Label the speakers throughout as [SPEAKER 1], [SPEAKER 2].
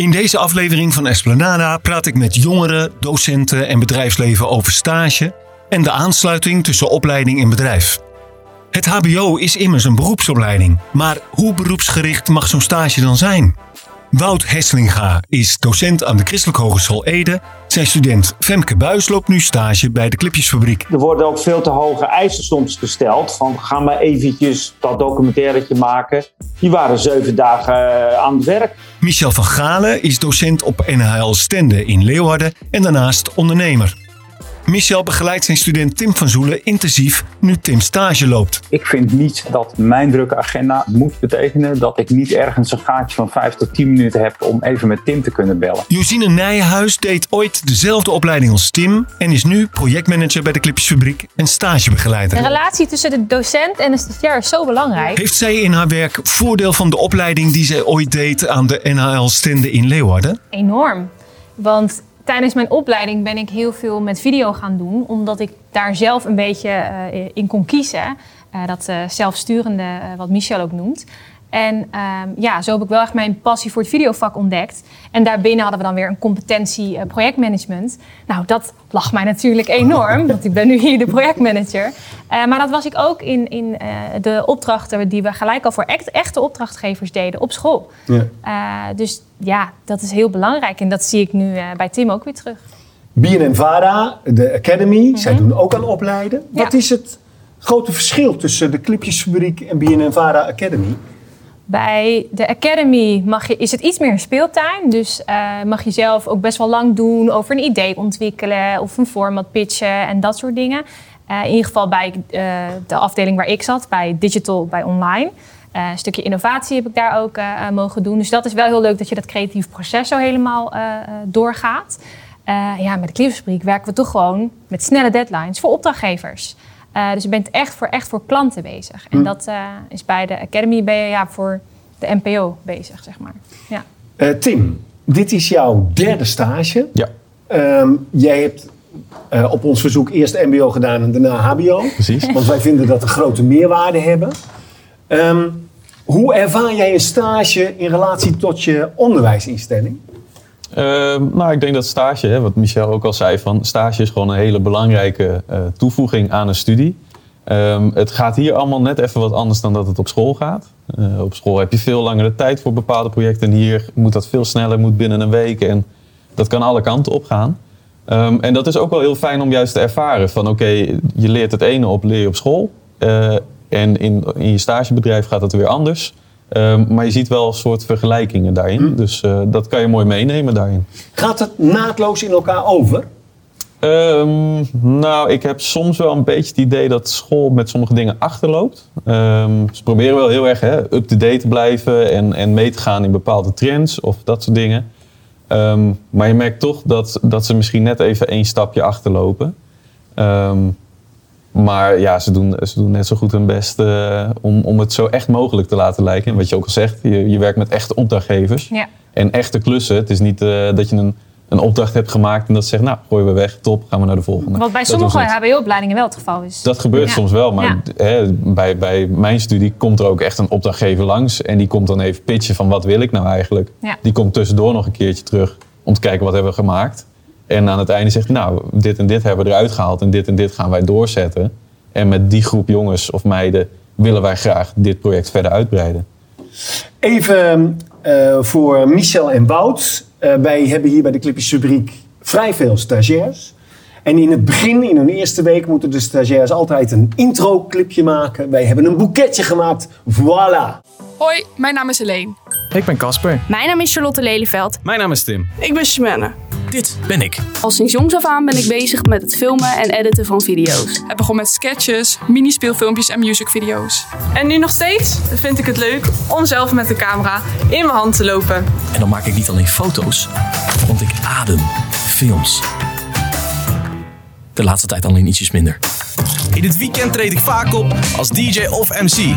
[SPEAKER 1] In deze aflevering van Esplanada praat ik met jongeren, docenten en bedrijfsleven over stage en de aansluiting tussen opleiding en bedrijf. Het HBO is immers een beroepsopleiding, maar hoe beroepsgericht mag zo'n stage dan zijn? Wout Heslinga is docent aan de Christelijke Hogeschool Ede. Zijn student Femke Buis loopt nu stage bij de Clipjesfabriek.
[SPEAKER 2] Er worden ook veel te hoge eisen soms gesteld. Van ga maar eventjes dat documentairetje maken. Die waren zeven dagen eh, aan het werk.
[SPEAKER 1] Michel van Galen is docent op NHL Stende in Leeuwarden en daarnaast ondernemer. Michel begeleidt zijn student Tim van Zoelen intensief nu Tim stage loopt.
[SPEAKER 3] Ik vind niet dat mijn drukke agenda moet betekenen dat ik niet ergens een gaatje van 5 tot 10 minuten heb om even met Tim te kunnen bellen.
[SPEAKER 1] Josine Nijenhuis deed ooit dezelfde opleiding als Tim en is nu projectmanager bij de Clipjesfabriek en stagebegeleider.
[SPEAKER 4] De relatie tussen de docent en de stagiair is zo belangrijk.
[SPEAKER 1] Heeft zij in haar werk voordeel van de opleiding die zij ooit deed aan de NHL Stende in Leeuwarden?
[SPEAKER 4] Enorm. Want tijdens mijn opleiding ben ik heel veel met video gaan doen, omdat ik daar zelf een beetje uh, in kon kiezen. Uh, dat uh, zelfsturende, wat Michel ook noemt. En ehm, ja, zo heb ik wel echt mijn passie voor het videovak ontdekt. En daarbinnen hadden we dan weer een competentie projectmanagement. Nou, dat lag mij natuurlijk enorm, want ik ben nu hier de projectmanager. maar dat was ik ook in, in de opdrachten die we gelijk al voor echt, echte opdrachtgevers deden op school. Ja. dus ja, dat is heel belangrijk. En dat zie ik nu bij Tim ook weer terug.
[SPEAKER 1] BNN-Vara, de Academy, zij doen ook aan opleiden. Wat is het grote verschil tussen de Clipjesfabriek en BNN-Vara Academy?
[SPEAKER 4] Bij de Academy mag je, is het iets meer speeltuin. Dus uh, mag je zelf ook best wel lang doen over een idee ontwikkelen of een format pitchen en dat soort dingen. Uh, in ieder geval bij uh, de afdeling waar ik zat, bij digital, bij online. een stukje innovatie heb ik daar ook mogen doen. Dus dat is wel heel leuk dat je dat creatief proces zo helemaal doorgaat. ja, met de Clipjesfabriek werken we toch gewoon met snelle deadlines voor opdrachtgevers. Uh, dus je bent echt voor, echt voor klanten bezig. En hm. dat uh, is bij de Academy ben je ja, voor de NPO bezig, zeg maar. Ja.
[SPEAKER 1] Uh, Tim, dit is jouw derde stage.
[SPEAKER 5] Ja.
[SPEAKER 1] Um, jij hebt op ons verzoek eerst MBO gedaan en daarna HBO.
[SPEAKER 5] Precies.
[SPEAKER 1] Want wij vinden dat een grote meerwaarde hebben. Um, hoe ervaar jij een stage in relatie tot je onderwijsinstelling?
[SPEAKER 5] Uh, nou, ik denk dat stage, hè, wat Michel ook al zei, van stage is gewoon een hele belangrijke uh, toevoeging aan een studie. Um, het gaat hier allemaal net even wat anders dan dat het op school gaat. Uh, op school heb je veel langere tijd voor bepaalde projecten. En hier moet dat veel sneller, moet binnen een week. En dat kan alle kanten op gaan. Um, en dat is ook wel heel fijn om juist te ervaren. Van oké, je leert het ene op, leer je op school. Uh, en in, in je stagebedrijf gaat het weer anders. Um, maar je ziet wel een soort vergelijkingen daarin. Mm. Dus uh, dat kan je mooi meenemen daarin.
[SPEAKER 1] Gaat het naadloos in elkaar over?
[SPEAKER 5] Um, nou, ik heb soms wel een beetje het idee dat school met sommige dingen achterloopt. Um, ze proberen wel heel erg up-to-date te blijven en, en mee te gaan in bepaalde trends of dat soort dingen. maar je merkt toch dat, dat ze misschien net even één stapje achterlopen. Maar ja, ze doen, ze doen net zo goed hun best uh, om, om het zo echt mogelijk te laten lijken. En wat je ook al zegt, je, je werkt met echte opdrachtgevers.
[SPEAKER 4] Ja.
[SPEAKER 5] En echte klussen. Het is niet uh, dat je een, een opdracht hebt gemaakt en dat ze zegt, nou, gooien we weg, top, gaan we naar de volgende.
[SPEAKER 4] Wat bij
[SPEAKER 5] dat
[SPEAKER 4] sommige HBO-opleidingen wel het geval is.
[SPEAKER 5] Dat gebeurt ja. soms wel, maar ja. hè, bij, bij mijn studie komt er ook echt een opdrachtgever langs. En die komt dan even pitchen van wat wil ik nou eigenlijk. Die komt tussendoor nog een keertje terug om te kijken wat hebben we gemaakt. En aan het einde zegt nou, dit en dit hebben we eruit gehaald en dit en dit gaan wij doorzetten. En met die groep jongens of meiden willen wij graag dit project verder uitbreiden.
[SPEAKER 1] Even uh, voor Michel en Wout. Uh, wij hebben hier bij de Clipjesfabriek vrij veel stagiairs. En in het begin, in hun eerste week, moeten de stagiairs altijd een intro-clipje maken. Wij hebben een boeketje gemaakt. Voilà!
[SPEAKER 6] Hoi, mijn naam is Helene.
[SPEAKER 7] Ik ben Casper.
[SPEAKER 8] Mijn naam is Charlotte Lelyveld.
[SPEAKER 9] Mijn naam is Tim.
[SPEAKER 10] Ik ben Shemenne.
[SPEAKER 9] Dit ben ik.
[SPEAKER 10] Al sinds jongs af aan ben ik bezig met het filmen en editen van video's.
[SPEAKER 6] Het begon met sketches, mini-speelfilmpjes en musicvideo's.
[SPEAKER 11] En nu nog steeds vind ik het leuk om zelf met de camera in mijn hand te lopen.
[SPEAKER 9] En dan maak ik niet alleen foto's, want ik adem films. De laatste tijd alleen ietsjes minder. In het weekend treed ik vaak op als DJ of MC.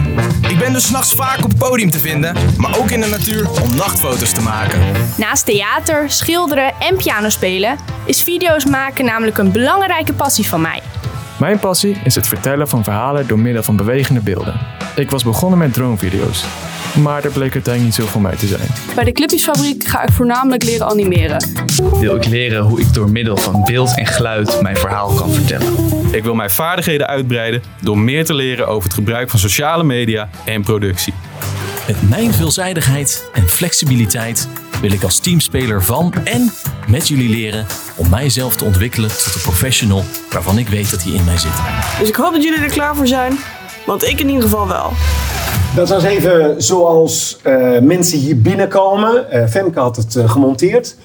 [SPEAKER 9] Ik ben dus s'nachts vaak op het podium te vinden, maar ook in de natuur om nachtfoto's te maken.
[SPEAKER 8] Naast theater, schilderen en piano spelen is video's maken namelijk een belangrijke passie van mij.
[SPEAKER 7] Mijn passie is het vertellen van verhalen door middel van bewegende beelden. Ik was begonnen met dronevideo's. Maar daar bleek uiteindelijk niet zo voor mij te zijn.
[SPEAKER 12] Bij de Clipjesfabriek ga ik voornamelijk leren animeren.
[SPEAKER 13] Wil ik leren hoe ik door middel van beeld en geluid mijn verhaal kan vertellen.
[SPEAKER 5] Ik wil mijn vaardigheden uitbreiden door meer te leren over het gebruik van sociale media en productie.
[SPEAKER 14] Met mijn veelzijdigheid en flexibiliteit wil ik als teamspeler van en met jullie leren om mijzelf te ontwikkelen tot een professional waarvan ik weet dat hij in mij zit.
[SPEAKER 10] Dus ik hoop dat jullie er klaar voor zijn, want ik in ieder geval wel.
[SPEAKER 15] Dat was even zoals eh, mensen hier binnenkomen. Eh, Femke had het eh, gemonteerd.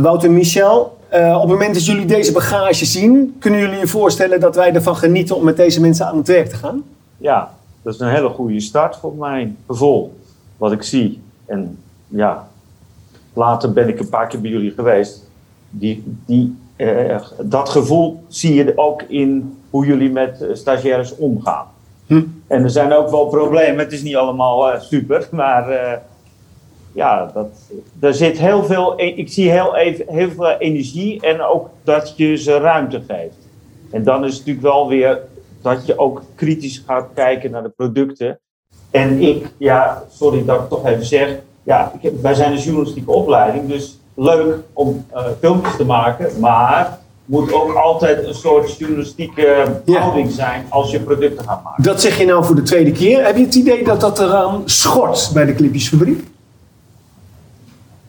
[SPEAKER 15] Wouter Michel, op het moment dat jullie deze bagage zien, kunnen jullie je voorstellen dat wij ervan genieten om met deze mensen aan het werk te gaan?
[SPEAKER 2] Ja, dat is een hele goede start voor mijn gevoel. Wat ik zie. En ja, later ben ik een paar keer bij jullie geweest. Die, die, dat gevoel zie je ook in hoe jullie met stagiaires omgaan. En er zijn ook wel problemen. Het is niet allemaal eh, super, maar eh, ja, dat, er zit heel veel. e- Ik zie heel, even, heel veel energie en ook dat je ze ruimte geeft. En dan is het natuurlijk wel weer dat je ook kritisch gaat kijken naar de producten. En ik, ja, sorry dat ik toch even zeg. Ja, ik wij zijn een journalistieke opleiding, dus leuk om eh, filmpjes te maken, maar moet ook altijd een soort journalistieke houding zijn als je producten gaat maken.
[SPEAKER 15] Dat zeg je nou voor de tweede keer. Heb je het idee dat dat eraan schort bij de Clipjesfabriek?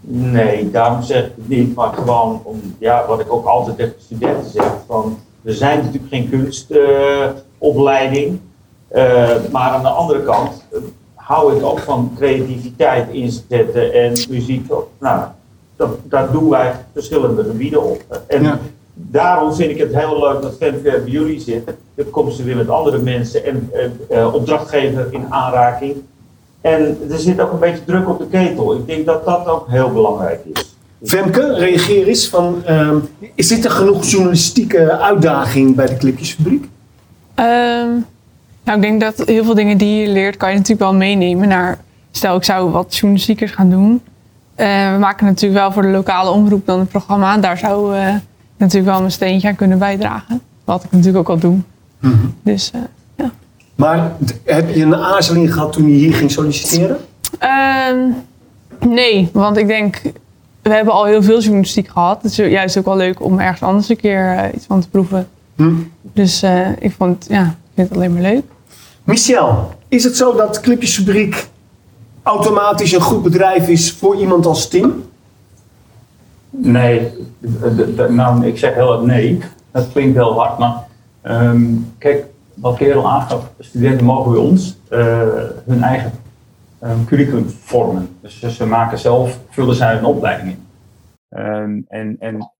[SPEAKER 2] Nee, daarom zeg ik het niet, maar gewoon om, ja, wat ik ook altijd tegen studenten zeg, van, we zijn natuurlijk geen kunstopleiding, eh, maar aan de andere kant eh, hou ik ook van creativiteit inzetten en muziek. Nou, dat, daar doen wij verschillende gebieden op. En daarom vind ik het heel leuk dat Femke bij jullie zit. Dan komen ze weer met andere mensen en eh, eh, opdrachtgever in aanraking. En er zit ook een beetje druk op de ketel. Ik denk dat dat ook heel belangrijk is.
[SPEAKER 15] Femke, reageer eens. Van, ehm, is dit een genoeg journalistieke uitdaging bij de Clipjesfabriek?
[SPEAKER 11] Ehm, nou, ik denk dat heel veel dingen die je leert, kan je natuurlijk wel meenemen naar. Stel, ik zou wat journalistiekers gaan doen. Eh, we maken natuurlijk wel voor de lokale omroep dan een programma. Daar zou eh, natuurlijk wel mijn steentje aan kunnen bijdragen. Wat ik natuurlijk ook al doe. Dus eh,
[SPEAKER 15] Maar d- heb je een aarzeling gehad toen je hier ging solliciteren?
[SPEAKER 11] Ehm, nee, want ik denk, we hebben al heel veel journalistiek gehad. Het is juist ook wel leuk om ergens anders een keer eh, iets van te proeven. Dus eh, ik vond, ja, ik vind het alleen maar leuk.
[SPEAKER 15] Michel, is het zo dat Clipjesfabriek automatisch een goed bedrijf is voor iemand als Tim?
[SPEAKER 3] Nee, nou, ik zeg heel hard nee. Dat klinkt heel hard, maar ehm, kijk, wat Kerel aangaf, studenten mogen bij ons eh, hun eigen ehm, curriculum vormen. Dus ze- maken zelf, vullen zij hun opleiding in. Ehm, en, en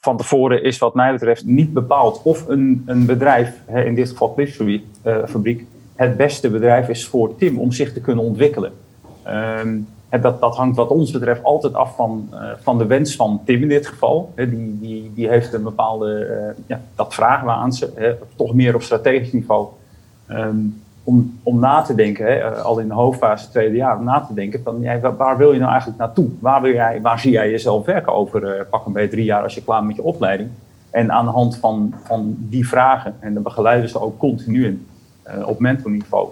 [SPEAKER 3] van tevoren is wat mij betreft niet bepaald of een, een bedrijf, in dit geval Clipsfabriek, eh, fabriek, het beste bedrijf is voor Tim om zich te kunnen ontwikkelen. En dat, dat hangt wat ons betreft altijd af van, eh, van de wens van Tim in dit geval. Die, die, die heeft een bepaalde, eh, ja, dat vragen we aan ze, toch meer op strategisch niveau. Ehm, om, om na te denken, eh, al in de hoofdfase tweede jaar, om na te denken van ja, waar, wil je nou eigenlijk naartoe? Waar, wil jij, waar zie jij jezelf werken over eh, pak een beetje drie jaar als je klaar bent met je opleiding? En aan de hand van, van die vragen, en daar begeleiden ze ook continu in, op mentorniveau,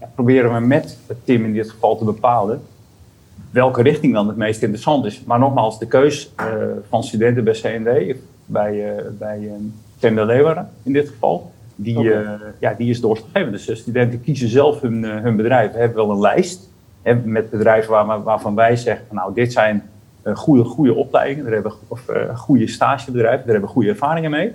[SPEAKER 3] ja, proberen we met Tim in dit geval te bepalen welke richting dan het meest interessant is. Maar nogmaals, de keus eh, van studenten bij CND, bij, bij uh, de Leeuwen in dit geval, die, eh, ja, die is doorslaggevend. Dus de studenten kiezen zelf hun, hun bedrijf. We hebben wel een lijst hè, met bedrijven waar, waarvan wij zeggen, van, nou dit zijn goede, goede opleidingen, daar hebben, of goede stagebedrijven, daar hebben we goede ervaringen mee.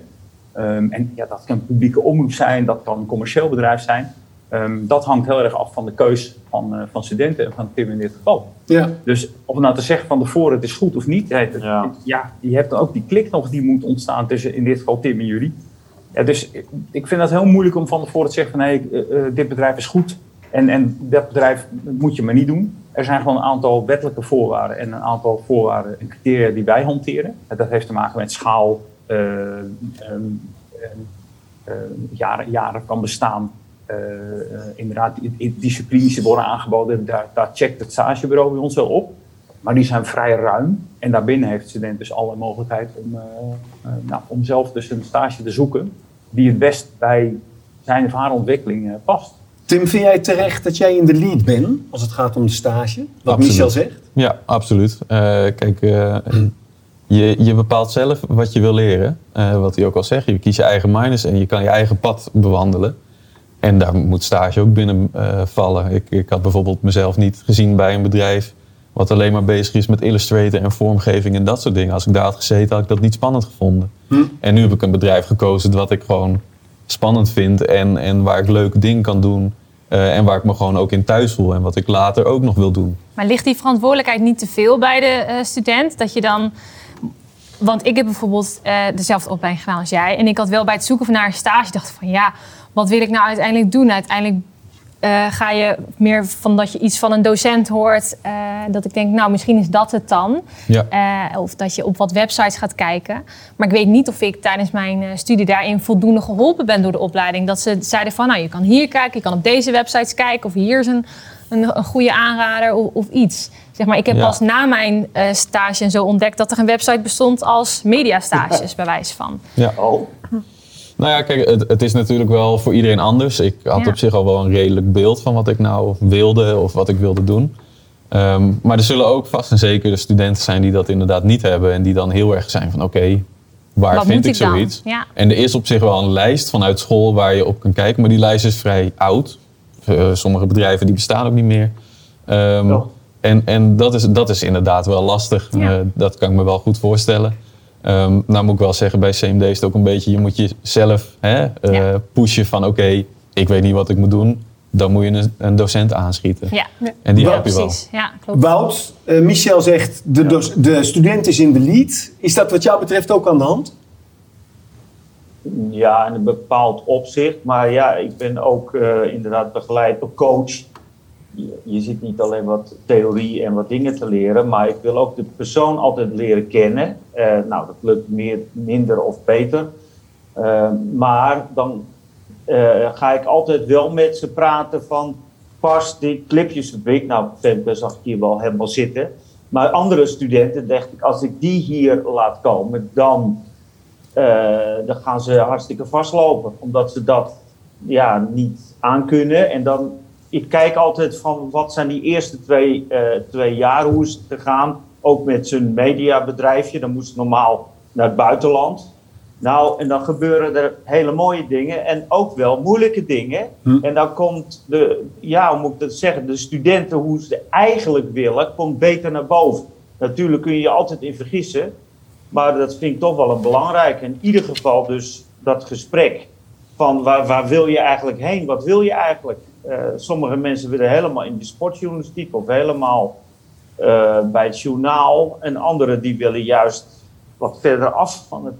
[SPEAKER 3] Ehm, en ja, dat kan publieke omroep zijn, dat kan een commercieel bedrijf zijn. Ehm, dat hangt heel erg af van de keus van, eh, van studenten en van Tim in dit geval.
[SPEAKER 15] Ja.
[SPEAKER 3] Dus om nou te zeggen van tevoren het is goed of niet, ja, het- ja. je hebt dan ook die klik nog die moet ontstaan tussen in dit geval Tim en jullie. Ja, dus ik- vind dat heel moeilijk om van tevoren te zeggen van hé, eh, eh, dit bedrijf is goed en, en dat bedrijf moet je maar niet doen. Er zijn gewoon een aantal wettelijke voorwaarden en een aantal voorwaarden en criteria die wij hanteren. En dat heeft te maken met schaal, eh, ehm, ehm, eh, jaren, jaren kan bestaan. Eh, inderdaad, die- disciplines die worden aangeboden, daar, daar checkt het stagebureau bij ons wel op. Maar die zijn vrij ruim. En daarbinnen heeft de student dus alle mogelijkheid om, eh, eh, nou, om zelf dus een stage te zoeken die het best bij zijn of haar ontwikkeling eh, past.
[SPEAKER 15] Tim, vind jij terecht dat jij in de lead bent als het gaat om de stage? Wat
[SPEAKER 5] Absoluut.
[SPEAKER 15] Michel zegt?
[SPEAKER 5] Ja, absoluut. Eh, kijk, eh, je, je bepaalt zelf wat je wil leren. Eh, wat hij ook al zegt, je kiest je eigen minus en je kan je eigen pad bewandelen. En daar moet stage ook binnen eh, vallen. Ik, ik had bijvoorbeeld mezelf niet gezien bij een bedrijf wat alleen maar bezig is met Illustrator en vormgeving en dat soort dingen. Als ik daar had gezeten, had ik dat niet spannend gevonden.
[SPEAKER 15] Hm.
[SPEAKER 5] En nu heb ik een bedrijf gekozen wat ik gewoon spannend vind en, en waar ik leuke dingen kan doen. eh, en waar ik me gewoon ook in thuis voel en wat ik later ook nog wil doen.
[SPEAKER 4] Maar ligt die verantwoordelijkheid niet te veel bij de eh, student? Dat je dan. Want ik heb bijvoorbeeld eh, dezelfde opleiding gedaan als jij. En ik had wel bij het zoeken van naar een stage dacht van ja, wat wil ik nou uiteindelijk doen? Uiteindelijk eh, ga je meer van dat je iets van een docent hoort. eh, dat ik denk, nou misschien is dat het dan.
[SPEAKER 5] Ja.
[SPEAKER 4] Eh, of dat je op wat websites gaat kijken. Maar ik weet niet of ik tijdens mijn eh, studie daarin voldoende geholpen ben door de opleiding. Dat ze zeiden van, nou je kan hier kijken, je kan op deze websites kijken. Of hier is een, een, een goede aanrader of, of iets. Zeg maar, ik heb
[SPEAKER 5] Ja.
[SPEAKER 4] pas na mijn eh, stage en zo ontdekt dat er een website bestond als mediastages, bij wijze van.
[SPEAKER 5] Ja.
[SPEAKER 2] Oh.
[SPEAKER 5] Nou ja, kijk, het, het is natuurlijk wel voor iedereen anders. Ik had
[SPEAKER 4] Ja.
[SPEAKER 5] op zich al wel een redelijk beeld van wat ik nou wilde of wat ik wilde doen. Ehm, maar er zullen ook vast en zeker de studenten zijn die dat inderdaad niet hebben. En die dan heel erg zijn van oké, waar
[SPEAKER 4] Wat
[SPEAKER 5] vind ik zoiets?
[SPEAKER 4] Ja.
[SPEAKER 5] En er is op zich wel een lijst vanuit school waar je op kan kijken. Maar die lijst is vrij oud. Eh, sommige bedrijven die bestaan ook niet meer. Ehm, En, en dat, is, dat is inderdaad wel lastig.
[SPEAKER 4] Ja.
[SPEAKER 5] Eh, dat kan ik me wel goed voorstellen. Ehm, nou moet ik wel zeggen, bij CMD is het ook een beetje... je moet jezelf hè, eh, pushen van oké, ik weet niet wat ik moet doen. Dan moet je een, een docent aanschieten.
[SPEAKER 4] Ja,
[SPEAKER 5] En die
[SPEAKER 15] Ja,
[SPEAKER 5] help je wel.
[SPEAKER 4] precies. Ja, klopt.
[SPEAKER 15] Wout, eh, Michel zegt de, doc- de student is in de lead. Is dat wat jou betreft ook aan de hand?
[SPEAKER 2] Ja, in een bepaald opzicht. Maar ja, ik ben ook eh, inderdaad begeleid door coach. Je, zit niet alleen wat theorie en wat dingen te leren, maar ik wil ook de persoon altijd leren kennen. Eh, nou, dat lukt meer, minder of beter. Eh, maar dan eh, ga ik altijd wel met ze praten van pas die clipjesfabriek. Nou, Femke zag ik hier wel helemaal zitten. Maar andere studenten dacht ik, als ik die hier laat komen, dan dan gaan ze hartstikke vastlopen. Omdat ze dat ja, niet aankunnen. En dan, ik kijk altijd van wat zijn die eerste twee, eh, twee jaar, hoe is het gegaan? Ook met zijn mediabedrijfje. Dan moest het normaal naar het buitenland. Nou, en dan gebeuren er hele mooie dingen en ook wel moeilijke dingen. En dan komt de, ja, hoe moet ik dat zeggen, de studenten, hoe ze eigenlijk willen, komt beter naar boven. Natuurlijk kun je je altijd in vergissen. Maar dat vind ik toch wel een belangrijk. In ieder geval dus dat gesprek van waar, waar wil je eigenlijk heen? Wat wil je eigenlijk? Eh, sommige mensen willen helemaal in de sportjournalistiek of helemaal eh, bij het journaal. En anderen die willen juist wat verder af van het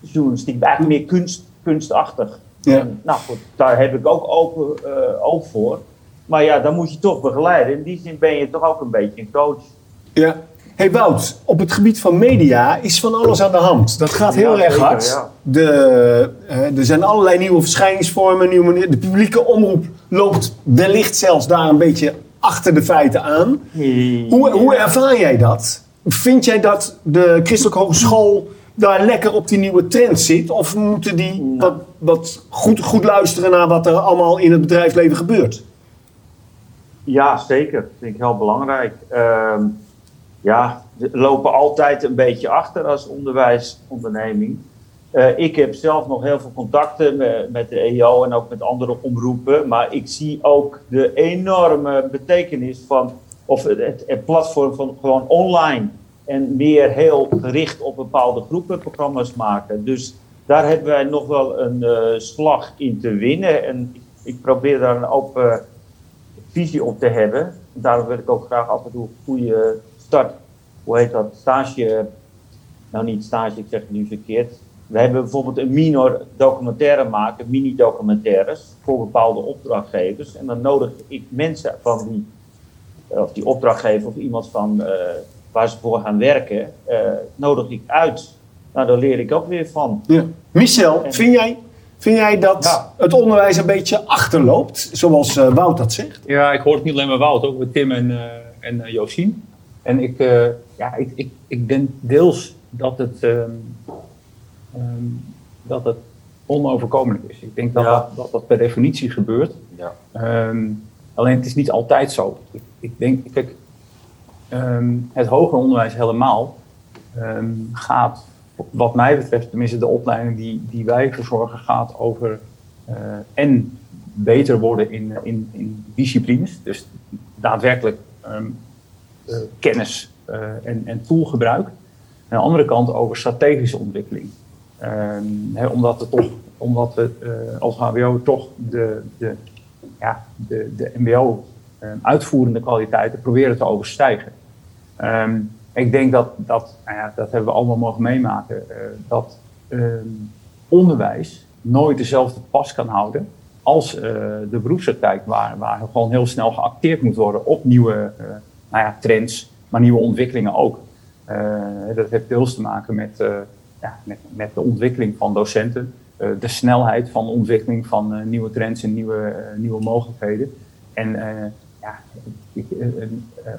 [SPEAKER 2] journalistiek. Eigenlijk meer kunst, kunstachtig.
[SPEAKER 15] Ja.
[SPEAKER 2] En, nou goed, daar heb ik ook open eh, oog voor. Maar ja, dan moet je toch begeleiden. In die zin ben je toch ook een beetje een coach.
[SPEAKER 15] Ja. Hey Wout, op het gebied van media is van alles aan de hand. Dat gaat heel
[SPEAKER 2] Ja,
[SPEAKER 15] erg
[SPEAKER 2] zeker,
[SPEAKER 15] hard.
[SPEAKER 2] ja.
[SPEAKER 15] De, eh, er zijn allerlei nieuwe verschijningsvormen. Nieuwe de publieke omroep loopt wellicht zelfs daar een beetje achter de feiten aan. Hoe, hoe ervaar jij dat? Vind jij dat de Christelijke Hogeschool daar lekker op die nieuwe trend zit? Of moeten die wat, wat goed, goed luisteren naar wat er allemaal in het bedrijfsleven gebeurt?
[SPEAKER 2] Ja, zeker. Dat vind ik heel belangrijk. Ehm, ja, lopen altijd een beetje achter als onderwijsonderneming. Eh, ik heb zelf nog heel veel contacten met, de EO en ook met andere omroepen. Maar ik zie ook de enorme betekenis van, of het, platform van gewoon online. En meer heel gericht op bepaalde groepen programma's maken. Dus daar hebben wij nog wel een eh, slag in te winnen. En ik, ik probeer daar een open visie op te hebben. Daarom wil ik ook graag af en toe goede start, hoe heet dat, stage, nou niet stage, ik zeg het nu verkeerd. We hebben bijvoorbeeld een minor documentaire maken, mini-documentaires, voor bepaalde opdrachtgevers. En dan nodig ik mensen van die, of die opdrachtgever of iemand van eh, waar ze voor gaan werken, eh, nodig ik uit. Nou, daar leer ik ook weer van.
[SPEAKER 15] Ja. Michel, vind jij, vind jij dat het onderwijs een beetje achterloopt, zoals eh, Wout dat zegt?
[SPEAKER 3] Ja, ik hoor het niet alleen bij Wout, ook bij Tim en, eh en eh, Josien. En ik, eh, ja, ik, ik, ik denk deels dat het, ehm, ehm, dat het onoverkomelijk is. Ik denk dat, dat, dat dat per definitie gebeurt.
[SPEAKER 2] Ja.
[SPEAKER 3] Ehm, alleen het is niet altijd zo. Ik, ik denk, kijk, het hoger onderwijs helemaal gaat, wat mij betreft, tenminste de opleiding die, die wij verzorgen, gaat over eh, en beter worden in, in, in disciplines. Dus daadwerkelijk kennis eh, en, en toolgebruik. Aan de andere kant over strategische ontwikkeling. Ehm, omdat, het toch, omdat we eh, als HBO toch de, de, ja, de, de MBO ehm, uitvoerende kwaliteiten proberen te overstijgen. Ehm, ik denk dat, dat nou ja, dat hebben we allemaal mogen meemaken, eh, dat onderwijs nooit dezelfde pas kan houden als eh, de beroepspraktijk, waar, waar gewoon heel snel geacteerd moet worden op nieuwe eh, nou ja, trends, maar nieuwe ontwikkelingen ook. Eh, dat heeft deels te maken met, eh, ja, met, met de ontwikkeling van docenten, eh, de snelheid van de ontwikkeling van nieuwe trends en nieuwe, nieuwe mogelijkheden. En ja,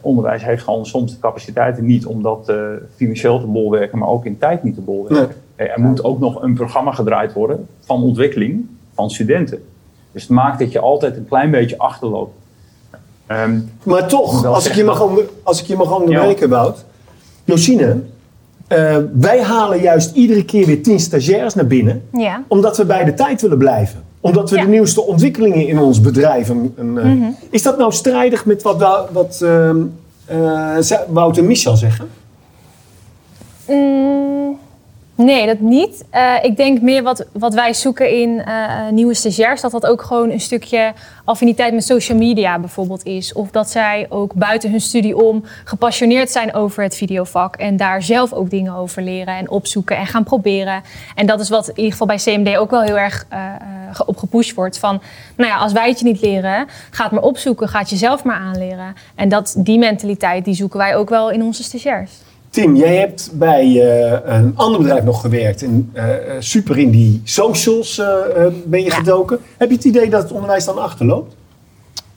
[SPEAKER 3] onderwijs heeft gewoon soms de capaciteiten niet om dat financieel te bolwerken, maar ook in tijd niet te bolwerken. Er moet ook nog een programma gedraaid worden van ontwikkeling van studenten. Dus het maakt dat je altijd een klein beetje achterloopt. Ehm,
[SPEAKER 1] Maar toch, als ik, je mag als ik je mag onderbreken, Wout. Josine, eh, wij halen juist iedere keer weer tien stagiaires naar binnen.
[SPEAKER 4] Ja.
[SPEAKER 1] Omdat we bij de tijd willen blijven. Omdat we
[SPEAKER 4] Ja.
[SPEAKER 1] de nieuwste ontwikkelingen in ons bedrijf... Een, een, eh,
[SPEAKER 4] Mhm.
[SPEAKER 1] Is dat nou strijdig met wat, wat ehm, eh, ze- Wout en Michel zeggen?
[SPEAKER 4] Mm, nee, dat niet. Eh, ik denk meer wat, wat wij zoeken in eh, eh, nieuwe stagiairs, dat dat ook gewoon een stukje affiniteit met social media bijvoorbeeld is. Of dat zij ook buiten hun studie om gepassioneerd zijn over het videovak en daar zelf ook dingen over leren en opzoeken en gaan proberen. En dat is wat in ieder geval bij CMD ook wel heel erg ge- op gepusht wordt. Van, nou ja, als wij het je niet leren, ga het maar opzoeken, ga het jezelf maar aanleren. En dat, die mentaliteit, die zoeken wij ook wel in onze stagiairs.
[SPEAKER 1] Tim, jij hebt bij eh, een ander bedrijf nog gewerkt. En, eh, eh, super in die socials ben je gedoken. Heb je het idee dat het onderwijs dan achterloopt?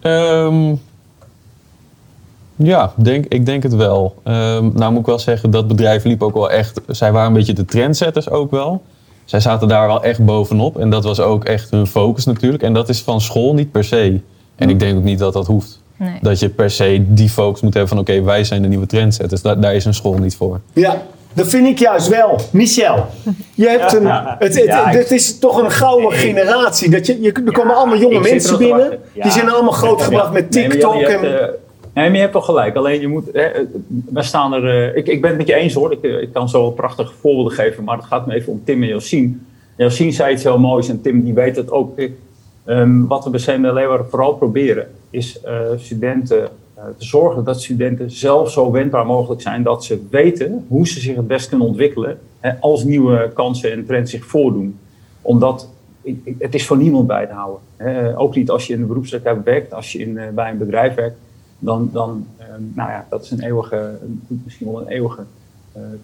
[SPEAKER 5] Ehm, ja, denk, ik denk het wel. Ehm, nou moet ik wel zeggen, dat bedrijf liep ook wel echt... Zij waren een beetje de trendsetters ook wel. Zij zaten daar wel echt bovenop. En dat was ook echt hun focus natuurlijk. En dat is van school niet per se. En ik denk ook niet dat dat hoeft.
[SPEAKER 4] Nee.
[SPEAKER 5] Dat je per se die focus moet hebben van... oké, wij zijn de nieuwe trendsetters. Daar, daar is een school niet voor.
[SPEAKER 1] Ja, dat vind ik juist wel. Michel, je hebt een,
[SPEAKER 3] Ja.
[SPEAKER 1] het, het,
[SPEAKER 3] Ja,
[SPEAKER 1] is toch een gouden generatie. Dat je, je, er komen allemaal jonge mensen binnen. Die zijn allemaal grootgebracht met
[SPEAKER 3] Nee,
[SPEAKER 1] TikTok.
[SPEAKER 3] hebt,
[SPEAKER 1] en,
[SPEAKER 3] eh, nee, maar je hebt wel gelijk. Alleen je moet. Hè, eh, we staan er. eh, ik, ik ben het met je eens hoor. Ik, ik kan zo prachtige voorbeelden geven. Maar het gaat me even om Tim en Josien. Josien zei iets heel moois. En Tim die weet het ook. Ik, ehm, wat we bij Leeuwarden vooral proberen. Is eh, studenten. eh, te zorgen dat studenten zelf zo wendbaar mogelijk zijn. Dat ze weten hoe ze zich het best kunnen ontwikkelen. Hè, als nieuwe kansen en trends zich voordoen. Omdat het is voor niemand bij te houden. Hè. Ook niet als je in de beroepspraktijk werkt, als je in, eh, bij een bedrijf werkt. Dan, dan ehm, nou ja, dat is een eeuwige, misschien wel een eeuwige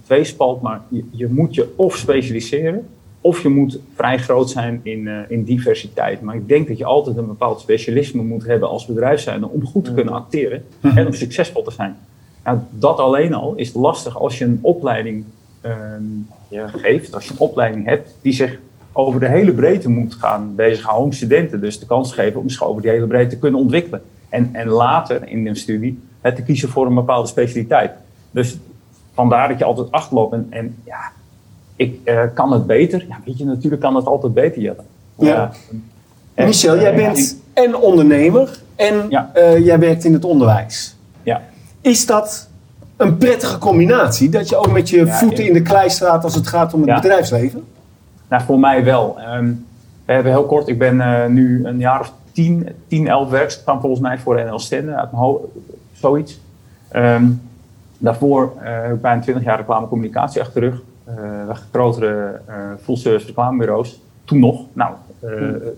[SPEAKER 3] tweespalt. Maar je, je moet je of specialiseren, of je moet vrij groot zijn in, eh, in diversiteit. Maar ik denk dat je altijd een bepaald specialisme moet hebben als bedrijf zijn om goed te kunnen acteren en om succesvol te zijn. Nou, dat alleen al is lastig als je een opleiding ehm, geeft, als je een opleiding hebt die zich over de hele breedte moet gaan bezighouden om studenten dus de kans geven om zich over die hele breedte te kunnen ontwikkelen. En, en later in een studie het te kiezen voor een bepaalde specialiteit. Dus vandaar dat je altijd achterloopt en, en ja, ik eh, kan het beter. Ja, weet je, natuurlijk kan het altijd beter, Jelle.
[SPEAKER 1] Ja.
[SPEAKER 3] En,
[SPEAKER 1] Michel, jij
[SPEAKER 3] eh,
[SPEAKER 1] bent en ondernemer en eh, jij werkt in het onderwijs.
[SPEAKER 3] Ja.
[SPEAKER 1] Is dat een prettige combinatie? Dat je ook met je
[SPEAKER 3] Ja,
[SPEAKER 1] voeten in de klei staat als het gaat om het
[SPEAKER 3] Ja.
[SPEAKER 1] bedrijfsleven?
[SPEAKER 3] Nou, voor mij wel. Ehm, we hebben heel kort, ik ben eh, nu een jaar of 10, 10 11 werkzaam volgens mij voor NL Stende, uit mijn hoofd, zoiets. Ehm, daarvoor eh, heb ik bijna 20 jaar reclame communicatie achter de rug. Eh, grotere eh full service reclamebureaus. Toen nog. Nou, eh,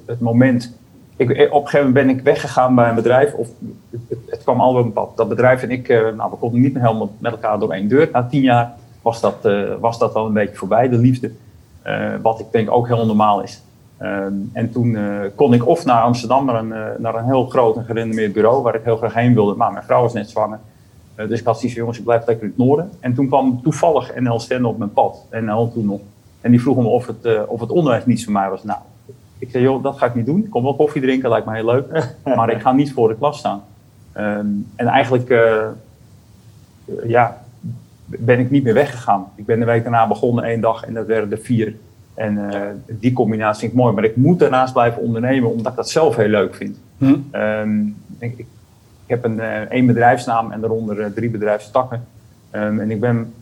[SPEAKER 3] het moment. Ik, op een gegeven moment ben ik weggegaan bij een bedrijf. Of het, het, kwam al op een pad. Dat bedrijf en ik, nou, we konden niet meer helemaal met elkaar door één deur. Na tien jaar was dat, eh, was dat al een beetje voorbij, de liefde. Wat ik denk ook heel normaal is. En toen kon ik of naar Amsterdam, naar een, naar een heel groot en gerenommeerd bureau, waar ik heel graag heen wilde. Maar mijn vrouw was net zwanger. Eh, dus ik had zoiets van, jongens, ik blijf lekker in het noorden. En toen kwam toevallig NL Stende op mijn pad. NL toen nog. En die vroegen me of het, eh, of het onderwijs niets voor mij was. Nou, ik zei, joh, dat ga ik niet doen. Ik kom wel koffie drinken, lijkt me heel leuk. maar ik ga niet voor de klas staan. Ehm, en eigenlijk, eh, ja, ben ik niet meer weggegaan. Ik ben de week daarna begonnen één dag en dat werden er vier. En die combinatie vind ik mooi. Maar ik moet daarnaast blijven ondernemen, omdat ik dat zelf heel leuk vind.
[SPEAKER 1] Hm?
[SPEAKER 3] Ehm, ik, ik, ik heb een, eh, één bedrijfsnaam en daaronder eh, drie bedrijfstakken. Ehm, en ik, ben,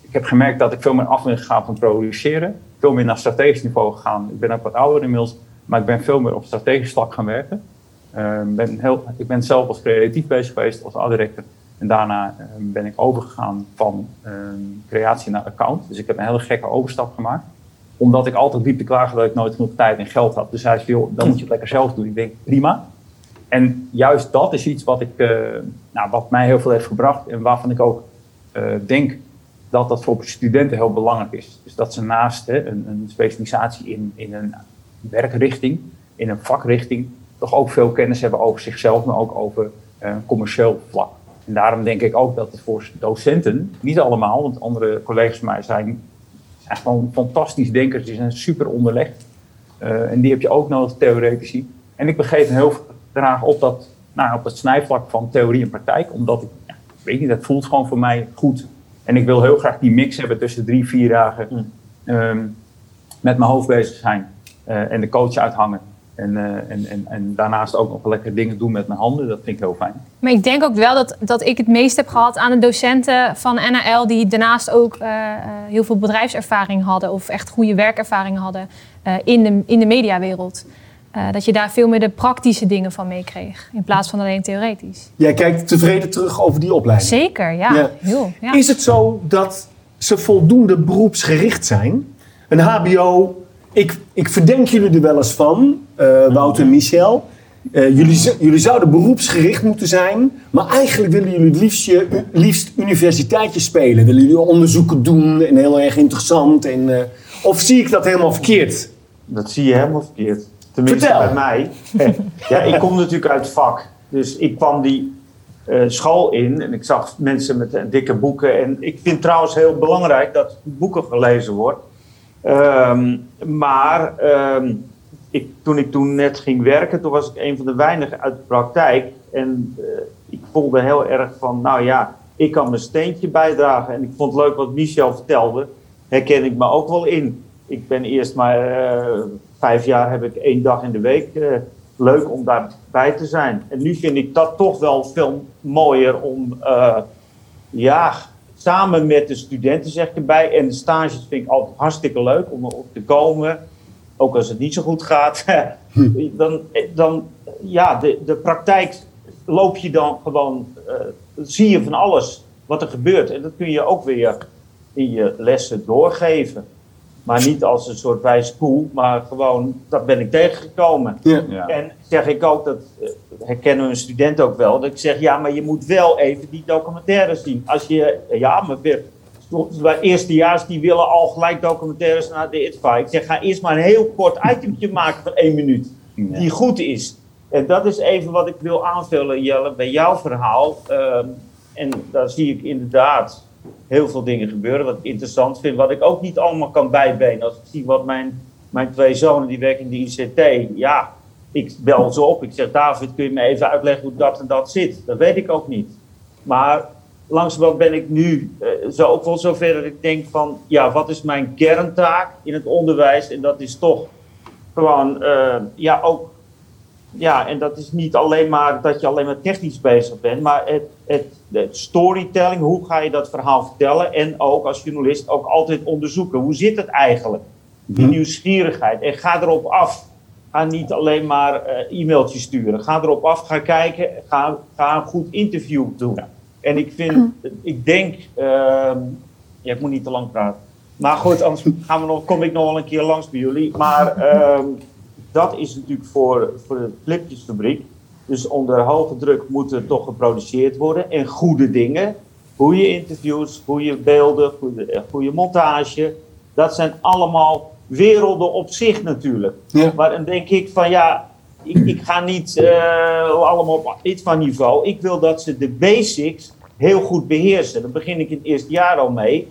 [SPEAKER 3] ik heb gemerkt dat ik veel meer af ben gegaan van produceren. Veel meer naar strategisch niveau gegaan. Ik ben ook wat ouder inmiddels, maar ik ben veel meer op strategisch vlak gaan werken. Ehm, ben heel, ik ben zelf als creatief bezig geweest, als director. En daarna ehm, ben ik overgegaan van creatie naar account. Dus ik heb een hele gekke overstap gemaakt. Omdat ik altijd diep te klagen dat ik nooit genoeg tijd en geld had. Dus hij zei, joh, dan moet je het lekker zelf doen. Ik denk, prima. En juist dat is iets wat, ik, eh, nou, wat mij heel veel heeft gebracht. En waarvan ik ook eh, denk dat dat voor studenten heel belangrijk is. Dus dat ze naast hè, een, een specialisatie in, in een werkrichting, in een vakrichting, toch ook veel kennis hebben over zichzelf, maar ook over eh, commercieel vlak. En daarom denk ik ook dat het voor docenten, niet allemaal, want andere collega's van mij zijn, zijn gewoon fantastisch denkers, die zijn super onderlegd. En die heb je ook nodig, theoretici. En ik begeef me heel graag op dat, nou, op het snijvlak van theorie en praktijk, omdat ik, ja, ik weet niet, dat voelt gewoon voor mij goed. En ik wil heel graag die mix hebben tussen drie, vier dagen ehm, met mijn hoofd bezig zijn eh, en de coach uithangen. En, eh, en, en, en daarnaast ook nog lekker dingen doen met mijn handen. Dat vind ik heel fijn.
[SPEAKER 4] Maar ik denk ook wel dat, dat ik het meest heb gehad aan de docenten van NAL... die daarnaast ook eh, eh, heel veel bedrijfservaring hadden... of echt goede werkervaring hadden eh, in, de, in de mediawereld. Eh, dat je daar veel meer de praktische dingen van meekreeg... in plaats van alleen theoretisch.
[SPEAKER 1] Jij kijkt tevreden terug over die opleiding.
[SPEAKER 4] Zeker, ja.
[SPEAKER 1] Ja.
[SPEAKER 4] Heel, ja.
[SPEAKER 1] Is het zo dat ze voldoende beroepsgericht zijn? Een HBO, ik, ik verdenk jullie er wel eens van, eh, Wouter en Michel. Eh, jullie, jullie zouden beroepsgericht moeten zijn, maar eigenlijk willen jullie het liefst, je, liefst universiteitje spelen. Willen jullie onderzoeken doen en heel erg interessant. En, eh, of zie ik dat helemaal verkeerd?
[SPEAKER 2] Dat zie je helemaal verkeerd. Tenminste
[SPEAKER 1] Vertel.
[SPEAKER 2] bij mij. ja, ik kom natuurlijk uit het vak. Dus ik kwam die eh, school in en ik zag mensen met eh, dikke boeken. En ik vind trouwens heel belangrijk dat boeken gelezen wordt. Ehm, maar ehm, ik, toen ik toen net ging werken, toen was ik een van de weinigen uit de praktijk. En eh, ik voelde heel erg van, nou ja, ik kan mijn steentje bijdragen. En ik vond het leuk wat Michel vertelde. Herken ik me ook wel in. Ik ben eerst maar vijf jaar heb ik één dag in de week. eh, leuk om daarbij te zijn. En nu vind ik dat toch wel veel mooier om, eh, ja, samen met de studenten zeg ik erbij. En de stages vind ik altijd hartstikke leuk om erop te komen. Ook als het niet zo goed gaat. dan, dan, ja, de, de praktijk loop je dan gewoon, eh, zie je van alles wat er gebeurt. En dat kun je ook weer in je lessen doorgeven. Maar niet als een soort wijze koe, maar gewoon, dat ben ik tegengekomen.
[SPEAKER 1] Ja.
[SPEAKER 2] En zeg ik ook, dat eh, herkennen we een student ook wel, dat ik zeg, ja, maar je moet wel even die documentaires zien. Als je, ja, maar weer, bij eerstejaars die willen al gelijk documentaires naar de ITVA. Ik zeg, ga eerst maar een heel kort itemtje maken van één minuut, die goed is. En dat is even wat ik wil aanvullen, Jelle, bij jouw verhaal. Ehm, en daar zie ik inderdaad heel veel dingen gebeuren, wat ik interessant vind. Wat ik ook niet allemaal kan bijbenen. Als ik zie wat mijn, mijn twee zonen, die werken in de ICT. Ja, ik bel ze op. Ik zeg, David, kun je me even uitleggen hoe dat en dat zit? Dat weet ik ook niet. Maar langzamerhand ben ik nu eh, zo ook wel zover dat ik denk van... Ja, wat is mijn kerntaak in het onderwijs? En dat is toch gewoon, eh, ja, ook... Ja, en dat is niet alleen maar dat je alleen maar technisch bezig bent, maar het, het, het storytelling, hoe ga je dat verhaal vertellen? En ook als journalist ook altijd onderzoeken, hoe zit het eigenlijk? Die nieuwsgierigheid. En ga erop af. Ga niet alleen maar eh, e-mailtjes sturen. Ga erop af, ga kijken, ga, ga een goed interview doen. En ik vind, ik denk, ehm, ja, ik moet niet te lang praten. Maar goed, anders gaan we nog, kom ik nog wel een keer langs bij jullie. Maar ehm, dat is natuurlijk voor, voor de flipjesfabriek. Dus onder hoge druk moet er toch geproduceerd worden. En goede dingen. Goede interviews, goede beelden, goede, eh, goede montage. Dat zijn allemaal werelden op zich natuurlijk. Maar dan denk ik van ja, ik, ik ga niet eh, allemaal op dit van niveau. Ik wil dat ze de basics heel goed beheersen. Daar begin ik in het eerste jaar al mee.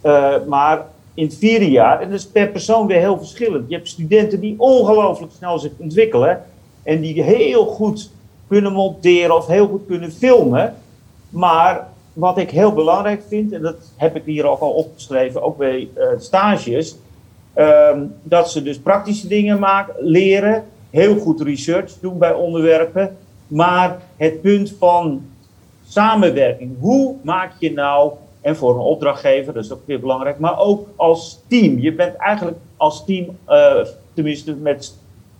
[SPEAKER 2] Eh, maar in het vierde jaar, en dat is per persoon weer heel verschillend. Je hebt studenten die ongelooflijk snel zich ontwikkelen en die heel goed kunnen monteren of heel goed kunnen filmen. Maar wat ik heel belangrijk vind, en dat heb ik hier ook al opgeschreven, ook bij eh, stages, ehm, dat ze dus praktische dingen maken, leren, heel goed research doen bij onderwerpen, maar het punt van samenwerking. Hoe maak je nou, en voor een opdrachtgever, dat is ook weer belangrijk, maar ook als team. Je bent eigenlijk als team, eh, tenminste met,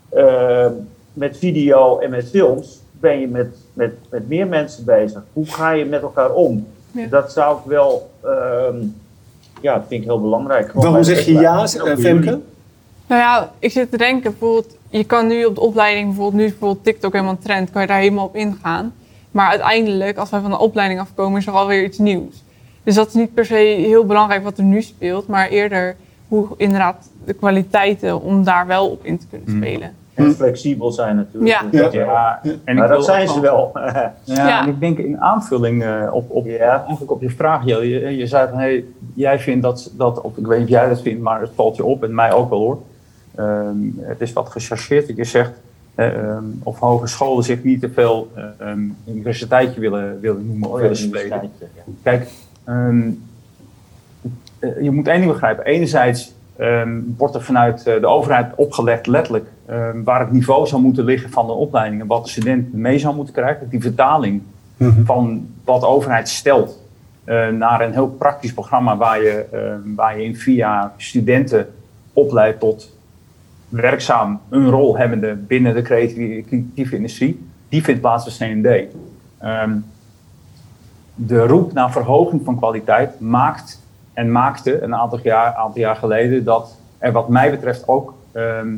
[SPEAKER 2] eh, met video en met films, ben je met, met, met meer mensen bezig. Hoe ga je met elkaar om?
[SPEAKER 11] Ja.
[SPEAKER 2] Dat zou ik wel, ehm, ja, dat vind ik heel belangrijk. Gewoon
[SPEAKER 1] Waarom zeg je ja, eh, Femke?
[SPEAKER 11] Nou ja, ik zit te denken, bijvoorbeeld, je kan nu op de opleiding, bijvoorbeeld nu is bijvoorbeeld TikTok helemaal een trend, kan je daar helemaal op ingaan. Maar uiteindelijk, als wij van de opleiding afkomen, is er alweer iets nieuws. Dus dat is niet per se heel belangrijk wat er nu speelt, maar eerder hoe inderdaad de kwaliteiten om daar wel op in te kunnen spelen.
[SPEAKER 2] En flexibel zijn natuurlijk.
[SPEAKER 11] Ja.
[SPEAKER 3] En
[SPEAKER 2] maar dat zijn ze
[SPEAKER 3] wel-. Ja,
[SPEAKER 11] Ja.
[SPEAKER 3] en ik denk in aanvulling eh, op, op, eigenlijk op je vraag. Je, je zei van, hey, jij vindt dat, dat, of ik weet niet of jij dat vindt, maar het valt je op en mij ook wel hoor. Ehm, het is wat gechargeerd dat je zegt eh, ehm, of hogescholen zich niet te veel eh, ehm, universiteitje willen, willen noemen of
[SPEAKER 2] Oh ja,
[SPEAKER 3] willen spelen. Kijk, ehm, eh, je moet één ding begrijpen. Enerzijds ehm, wordt er vanuit eh, de overheid opgelegd, letterlijk, ehm, waar het niveau zou moeten liggen van de opleidingen, wat de student mee zou moeten krijgen. Die vertaling van wat de overheid stelt eh, naar een heel praktisch programma waar je, ehm, waar je in vier jaar studenten opleidt tot werkzaam een rol hebbende binnen de creatieve, industrie, die vindt plaats bij CND. Ehm, de roep naar verhoging van kwaliteit maakt en maakte een aantal jaar, aantal jaar geleden dat er wat mij betreft ook ehm,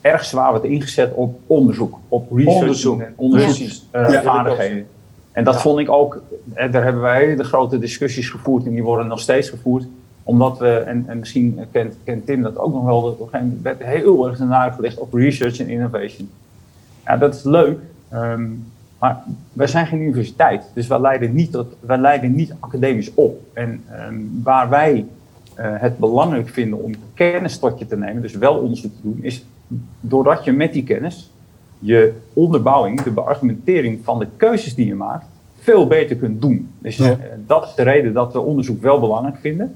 [SPEAKER 3] erg zwaar wordt ingezet op onderzoek, op research en onderzoek
[SPEAKER 2] Precies.
[SPEAKER 3] eh,
[SPEAKER 2] Ja.
[SPEAKER 3] En dat vond ik ook, eh, daar hebben wij de grote discussies gevoerd en die worden nog steeds gevoerd. Omdat we, en, en misschien kent, kent Tim dat ook nog wel, dat op een gegeven moment werd heel erg de nadruk gelegd op research en innovation. Ja, dat is leuk, ehm, maar wij zijn geen universiteit, dus wij leiden niet, tot, wij leiden niet academisch op. En ehm, waar wij eh, het belangrijk vinden om kennis tot je te nemen, dus wel onderzoek te doen, is doordat je met die kennis je onderbouwing, de beargumentering van de keuzes die je maakt, veel beter kunt doen. Dus eh, dat is de reden dat we onderzoek wel belangrijk vinden.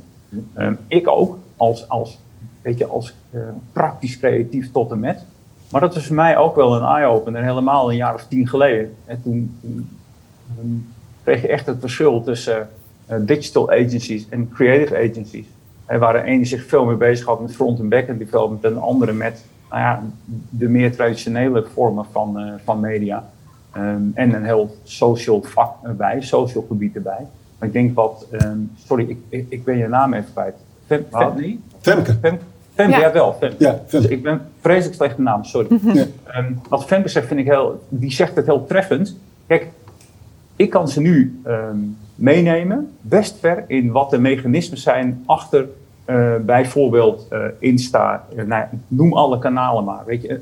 [SPEAKER 3] Ehm, ik ook, als, als, weet je, als eh, praktisch creatief tot en met. Maar dat was voor mij ook wel een eye-opener, helemaal een jaar of tien geleden. En toen, toen, kreeg je echt het verschil tussen eh, digital agencies en creative agencies. En waar de ene zich veel meer bezig had met front- en back-end development en de andere met nou ja, de meer traditionele vormen van, eh, van media. Ehm, en een heel social vak erbij, social gebied erbij. Maar ik denk wat, ehm, sorry, ik, ik, ik ben je naam even kwijt. Fem, Fem, nee?
[SPEAKER 1] Femke.
[SPEAKER 3] Fem, Femke,
[SPEAKER 1] Ja.
[SPEAKER 3] wel. Femke.
[SPEAKER 1] Ja, Femke.
[SPEAKER 3] Dus ik ben vreselijk slecht met naam, sorry. Ehm, wat Femke zegt, vind ik heel, die zegt het heel treffend. Kijk, ik kan ze nu ehm, meenemen, best ver in wat de mechanismen zijn achter eh, bijvoorbeeld eh, Insta, eh, nou, ja, noem alle kanalen maar. Weet je.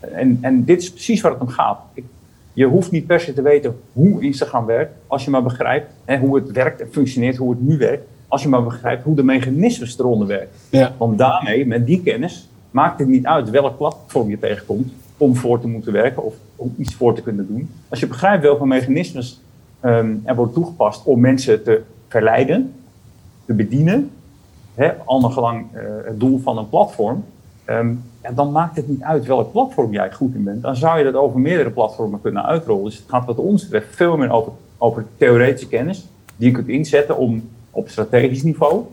[SPEAKER 3] En, en dit is precies waar het om gaat. Ik, je hoeft niet per se te weten hoe Instagram werkt, als je maar begrijpt hè, hoe het werkt en functioneert, hoe het nu werkt. Als je maar begrijpt hoe de mechanismes eronder werken.
[SPEAKER 1] Ja.
[SPEAKER 3] Want daarmee, met die kennis, maakt het niet uit welk platform je tegenkomt om voor te moeten werken of om iets voor te kunnen doen. Als je begrijpt welke mechanismes ehm, er worden toegepast om mensen te verleiden, te bedienen, hè, gelang eh, het doel van een platform, ehm, ja, dan maakt het niet uit welk platform jij goed in bent. Dan zou je dat over meerdere platformen kunnen uitrollen. Dus het gaat wat ons betreft veel meer over, over theoretische kennis, die je kunt inzetten om op strategisch niveau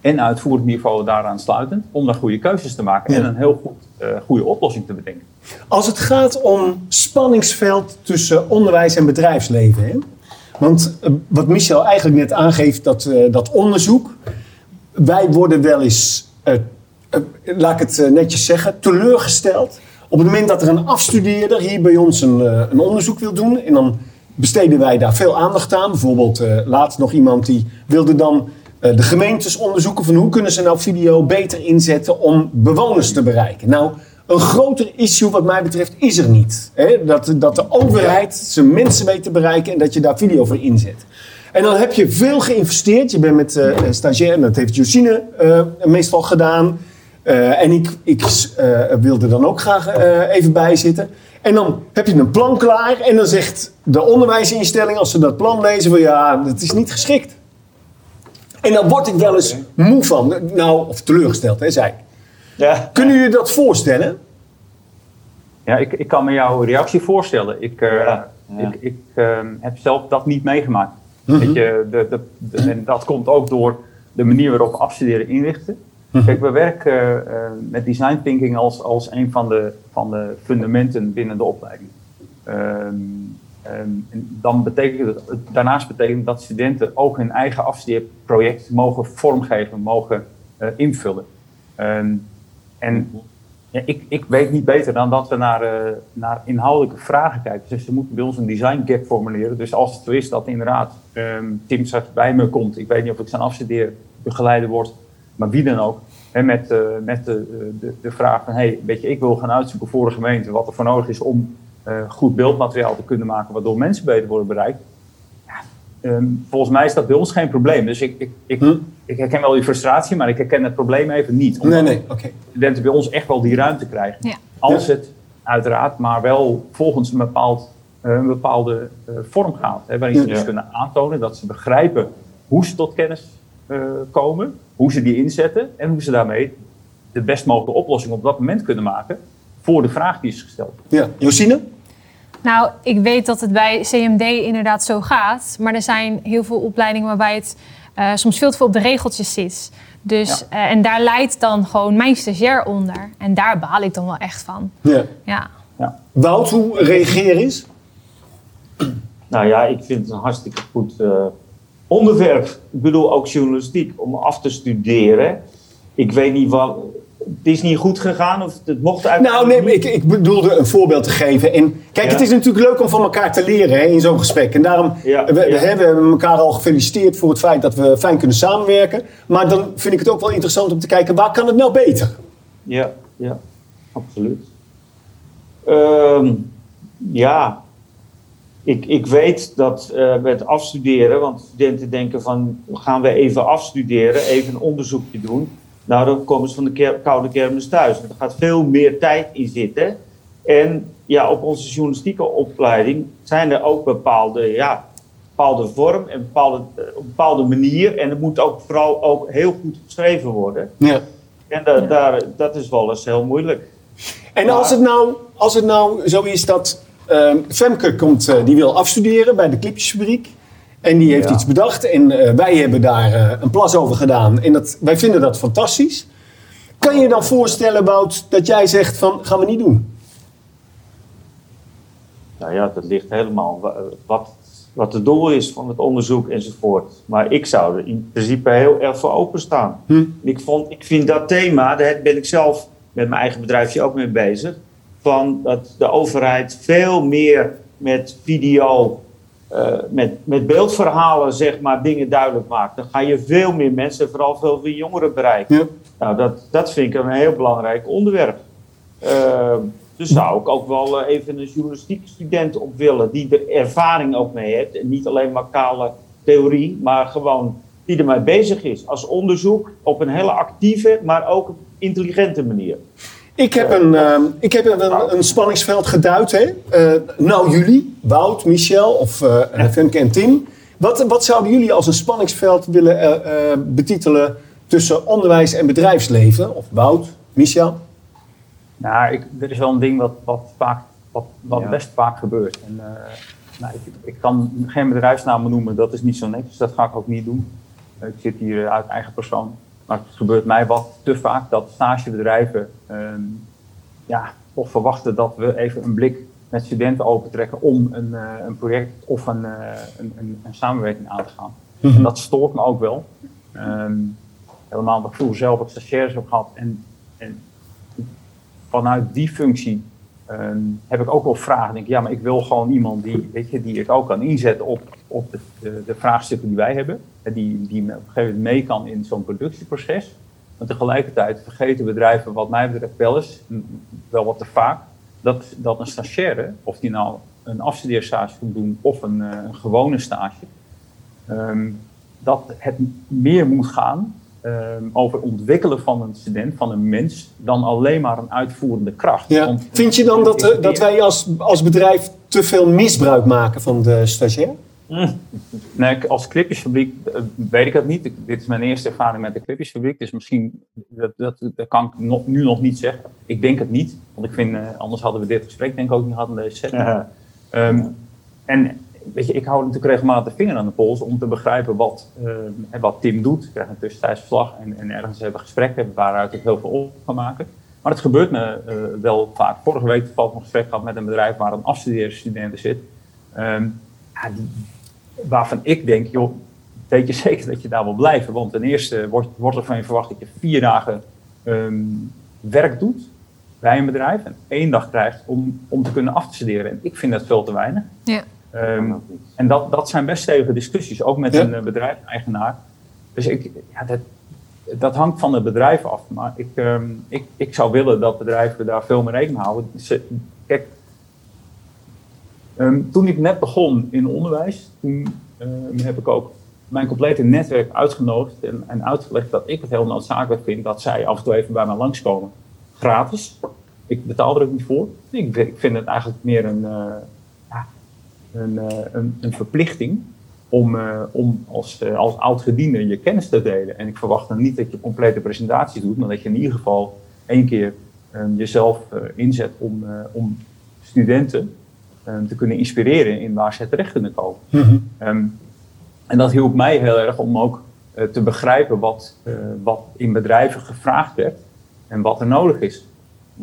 [SPEAKER 3] en uitvoerend niveau daaraan sluitend, om daar goede keuzes te maken en een heel goed, eh, goede oplossing te bedenken.
[SPEAKER 1] Als het gaat om spanningsveld tussen onderwijs en bedrijfsleven. Hè? Want eh, wat Michel eigenlijk net aangeeft, dat, eh, dat onderzoek. Wij worden wel eens, laat ik het netjes zeggen, teleurgesteld. Op het moment dat er een afstudeerder hier bij ons een, een onderzoek wil doen. En dan besteden wij daar veel aandacht aan. Bijvoorbeeld eh, laatst nog iemand die wilde dan eh, de gemeentes onderzoeken van hoe kunnen ze nou video beter inzetten om bewoners te bereiken. Nou, een groter issue wat mij betreft is er niet. Hè? Dat, dat de overheid zijn mensen weet te bereiken en dat je daar video voor inzet. En dan heb je veel geïnvesteerd. Je bent met eh stagiair, en dat heeft Josine meestal gedaan. En ik, ik wilde dan ook graag even bijzitten. En dan heb je een plan klaar en dan zegt de onderwijsinstelling, als ze dat plan lezen, van ja, dat is niet geschikt. En dan word ik wel eens moe van. Nou, of teleurgesteld, hè, zei ik.
[SPEAKER 2] Ja.
[SPEAKER 1] Kunnen jullie dat voorstellen?
[SPEAKER 3] Ja, ik, ik kan me jouw reactie voorstellen. Ik, eh, ik, ik ehm, heb zelf dat niet meegemaakt.
[SPEAKER 1] Mhm.
[SPEAKER 3] Weet je, de, de, de- en dat komt ook door de manier waarop we afstuderen inrichten.
[SPEAKER 1] Mhm.
[SPEAKER 3] Kijk, we werken eh, met design thinking als, als een van de, van de fundamenten binnen de opleiding. Ehm, ehm, dan betekent het, daarnaast betekent dat studenten ook hun eigen afstudeerproject mogen vormgeven, mogen eh, invullen. Ehm, en ik, ik weet niet beter dan dat we naar, eh, naar inhoudelijke vragen kijken. Dus ze moeten bij ons een design gap formuleren. Dus als het zo is dat inderdaad Tim straks bij me komt, ik weet niet of ik zijn afstudeerbegeleider word, maar wie dan ook, hè, met, eh, met de, de, de vraag van, hey, weet je, ik wil gaan uitzoeken voor de gemeente wat er voor nodig is om eh, goed beeldmateriaal te kunnen maken, waardoor mensen beter worden bereikt. Ja, ehm, volgens mij is dat bij ons geen probleem. Dus ik, ik, ik, ik herken wel die frustratie, maar ik herken het probleem even niet.
[SPEAKER 1] Nee, nee, oké.
[SPEAKER 3] studenten bij ons echt wel die ruimte krijgen.
[SPEAKER 4] Ja.
[SPEAKER 3] Als het uiteraard maar wel volgens een, bepaald, eh, een bepaalde eh, vorm gaat. Hè, waarin ze
[SPEAKER 2] Ja.
[SPEAKER 3] dus kunnen aantonen dat ze begrijpen hoe ze tot kennis komen, hoe ze die inzetten en hoe ze daarmee de best mogelijke oplossing op dat moment kunnen maken voor de vraag die is gesteld.
[SPEAKER 1] Ja, Josine?
[SPEAKER 4] Nou, ik weet dat het bij CMD inderdaad zo gaat. Maar er zijn heel veel opleidingen waarbij het eh, soms veel te veel op de regeltjes zit. Dus, eh, en daar leidt dan gewoon mijn stagiair onder. En daar baal ik dan wel echt van.
[SPEAKER 1] Ja.
[SPEAKER 4] Ja.
[SPEAKER 1] Wout, hoe reageer eens?
[SPEAKER 2] Nou ja, ik vind het een hartstikke goed eh, onderwerp. Ik bedoel ook journalistiek, om af te studeren. Ik weet niet wat. Het is niet goed gegaan of het mocht uit.
[SPEAKER 1] Nou, nee, ik, ik bedoelde een voorbeeld te geven. En kijk,
[SPEAKER 2] Ja.
[SPEAKER 1] het is natuurlijk leuk om van elkaar te leren hè, in zo'n gesprek. En daarom,
[SPEAKER 2] Ja,
[SPEAKER 1] we, we hebben elkaar al gefeliciteerd voor het feit dat we fijn kunnen samenwerken. Maar dan vind ik het ook wel interessant om te kijken, waar kan het nou beter?
[SPEAKER 2] Ja, ja, absoluut. Ehm, ja, ik, ik weet dat eh met afstuderen, want studenten denken van gaan we even afstuderen, even een onderzoekje doen. Nou, dan komen ze van de ker- koude kermis thuis. Er gaat veel meer tijd in zitten. En ja, op onze journalistieke opleiding zijn er ook bepaalde, ja, bepaalde vorm en bepaalde, eh, op een bepaalde manier. En het moet ook vooral ook heel goed geschreven worden.
[SPEAKER 1] Ja.
[SPEAKER 2] En da- daar, dat is wel eens heel moeilijk.
[SPEAKER 1] En als het nou, als het nou zo is dat ehm, Femke komt, eh, die wil afstuderen bij de clipjesfabriek. En die heeft
[SPEAKER 2] Ja.
[SPEAKER 1] iets bedacht en eh, wij hebben daar eh, een plas over gedaan. En dat, wij vinden dat fantastisch. Kan je je dan voorstellen, Wout, dat jij zegt van, gaan we niet doen?
[SPEAKER 2] Nou ja, dat ligt helemaal wa- wat, wat het doel is van het onderzoek enzovoort. Maar ik zou er in principe heel erg voor openstaan.
[SPEAKER 1] Hm.
[SPEAKER 2] Ik, vond, ik vind dat thema, daar ben ik zelf met mijn eigen bedrijfje ook mee bezig. Van dat de overheid veel meer met video, eh, met, met beeldverhalen, zeg maar, dingen duidelijk maakt. Dan ga je veel meer mensen, vooral veel meer jongeren bereiken. Nou, dat, dat vind ik een heel belangrijk onderwerp. Eh, dus zou ik ook wel eh, even een journalistiek student op willen, die er ervaring ook mee heeft. En niet alleen maar kale theorie, maar gewoon die ermee bezig is. Als onderzoek op een hele actieve, maar ook intelligente manier.
[SPEAKER 1] Ik heb een, ehm, ik heb een, een spanningsveld geduid. Hè? Eh, nou, jullie, Wout, Michel of eh Femke en Tim. Wat, wat zouden jullie als een spanningsveld willen eh, betitelen tussen onderwijs en bedrijfsleven? Of Wout, Michel?
[SPEAKER 3] Nou, ik, er is wel een ding wat, wat, vaak, wat, wat
[SPEAKER 2] Ja.
[SPEAKER 3] best vaak gebeurt. En, eh, nou, ik, ik kan geen bedrijfsnamen noemen, dat is niet zo netjes, dat ga ik ook niet doen. Ik zit hier uit eigen persoon. Maar het gebeurt mij wat te vaak dat stagebedrijven ehm, ja, toch verwachten dat we even een blik met studenten opentrekken om een, eh, een project of een, eh, een, een, een samenwerking aan te gaan.
[SPEAKER 1] Mhm.
[SPEAKER 3] En dat stoort me ook wel. Ehm, helemaal omdat ik vroeger zelf ook stagiaires heb gehad. En, en vanuit die functie ehm, heb ik ook wel vragen. Ik denk, ja, maar ik wil gewoon iemand die, weet je, die ik ook kan inzetten op, op de, vraagstukken die wij hebben. En die, die op een gegeven moment mee kan in zo'n productieproces. Maar tegelijkertijd vergeten bedrijven, wat mij betreft wel eens, m, wel wat te vaak, dat, dat een stagiaire, of die nou een afstudeerstage moet doen of een, eh, een gewone stage, ehm, dat het meer moet gaan ehm, over ontwikkelen van een student, van een mens, dan alleen maar een uitvoerende kracht.
[SPEAKER 1] Ja. Vind je dan dat, eh, dat wij als, als bedrijf te veel misbruik maken van de stagiair?
[SPEAKER 3] Mm. Nee, als clipjesfabriek eh, weet ik het niet. Dit is mijn eerste ervaring met de clipjesfabriek. Dus misschien, dat, dat, dat kan ik nog, nu nog niet zeggen. Ik denk het niet. Want ik vind, eh, anders hadden we dit gesprek denk ik ook niet gehad in deze setting.
[SPEAKER 2] Ja.
[SPEAKER 3] Ehm, en weet je, ik hou natuurlijk regelmatig de vinger aan de pols om te begrijpen wat, eh, wat Tim doet. Ik krijg een tussentijds verslag en, en ergens hebben we gesprekken waaruit ik heel veel op kan maken. Maar het gebeurt me wel vaak. Vorige week toevallig een gesprek gehad met een bedrijf waar een afstudeerstudent zit. Ehm, ja, die, waarvan ik denk, joh, weet je zeker dat je daar wil blijven? Want ten eerste wordt, wordt er van je verwacht dat je vier dagen ehm, werk doet bij een bedrijf en één dag krijgt om, om te kunnen afstuderen. En ik vind dat veel te weinig.
[SPEAKER 4] Ja.
[SPEAKER 3] Ehm, en dat, dat zijn best stevige discussies, ook met
[SPEAKER 1] Ja.
[SPEAKER 3] een uh, bedrijfseigenaar. Dus ik, ja, dat, dat hangt van het bedrijf af. Maar ik, ehm, ik, ik zou willen dat bedrijven daar veel meer rekening mee houden. Ze, kijk, ehm, toen ik net begon in onderwijs, toen ehm, heb ik ook mijn complete netwerk uitgenodigd en, en uitgelegd dat ik het heel noodzakelijk vind dat zij af en toe even bij mij langskomen. Gratis. Ik betaal er ook niet voor. Ik, ik vind het eigenlijk meer een, eh, ja, een, eh, een, een verplichting om, eh, om als, als oud-gediende je kennis te delen. En ik verwacht dan niet dat je complete presentatie doet, maar dat je in ieder geval één keer eh, jezelf inzet om, om studenten te kunnen inspireren in waar ze terecht kunnen komen. Ehm, en dat hielp mij heel erg om ook eh, te begrijpen wat, eh, wat in bedrijven gevraagd werd en wat er nodig is.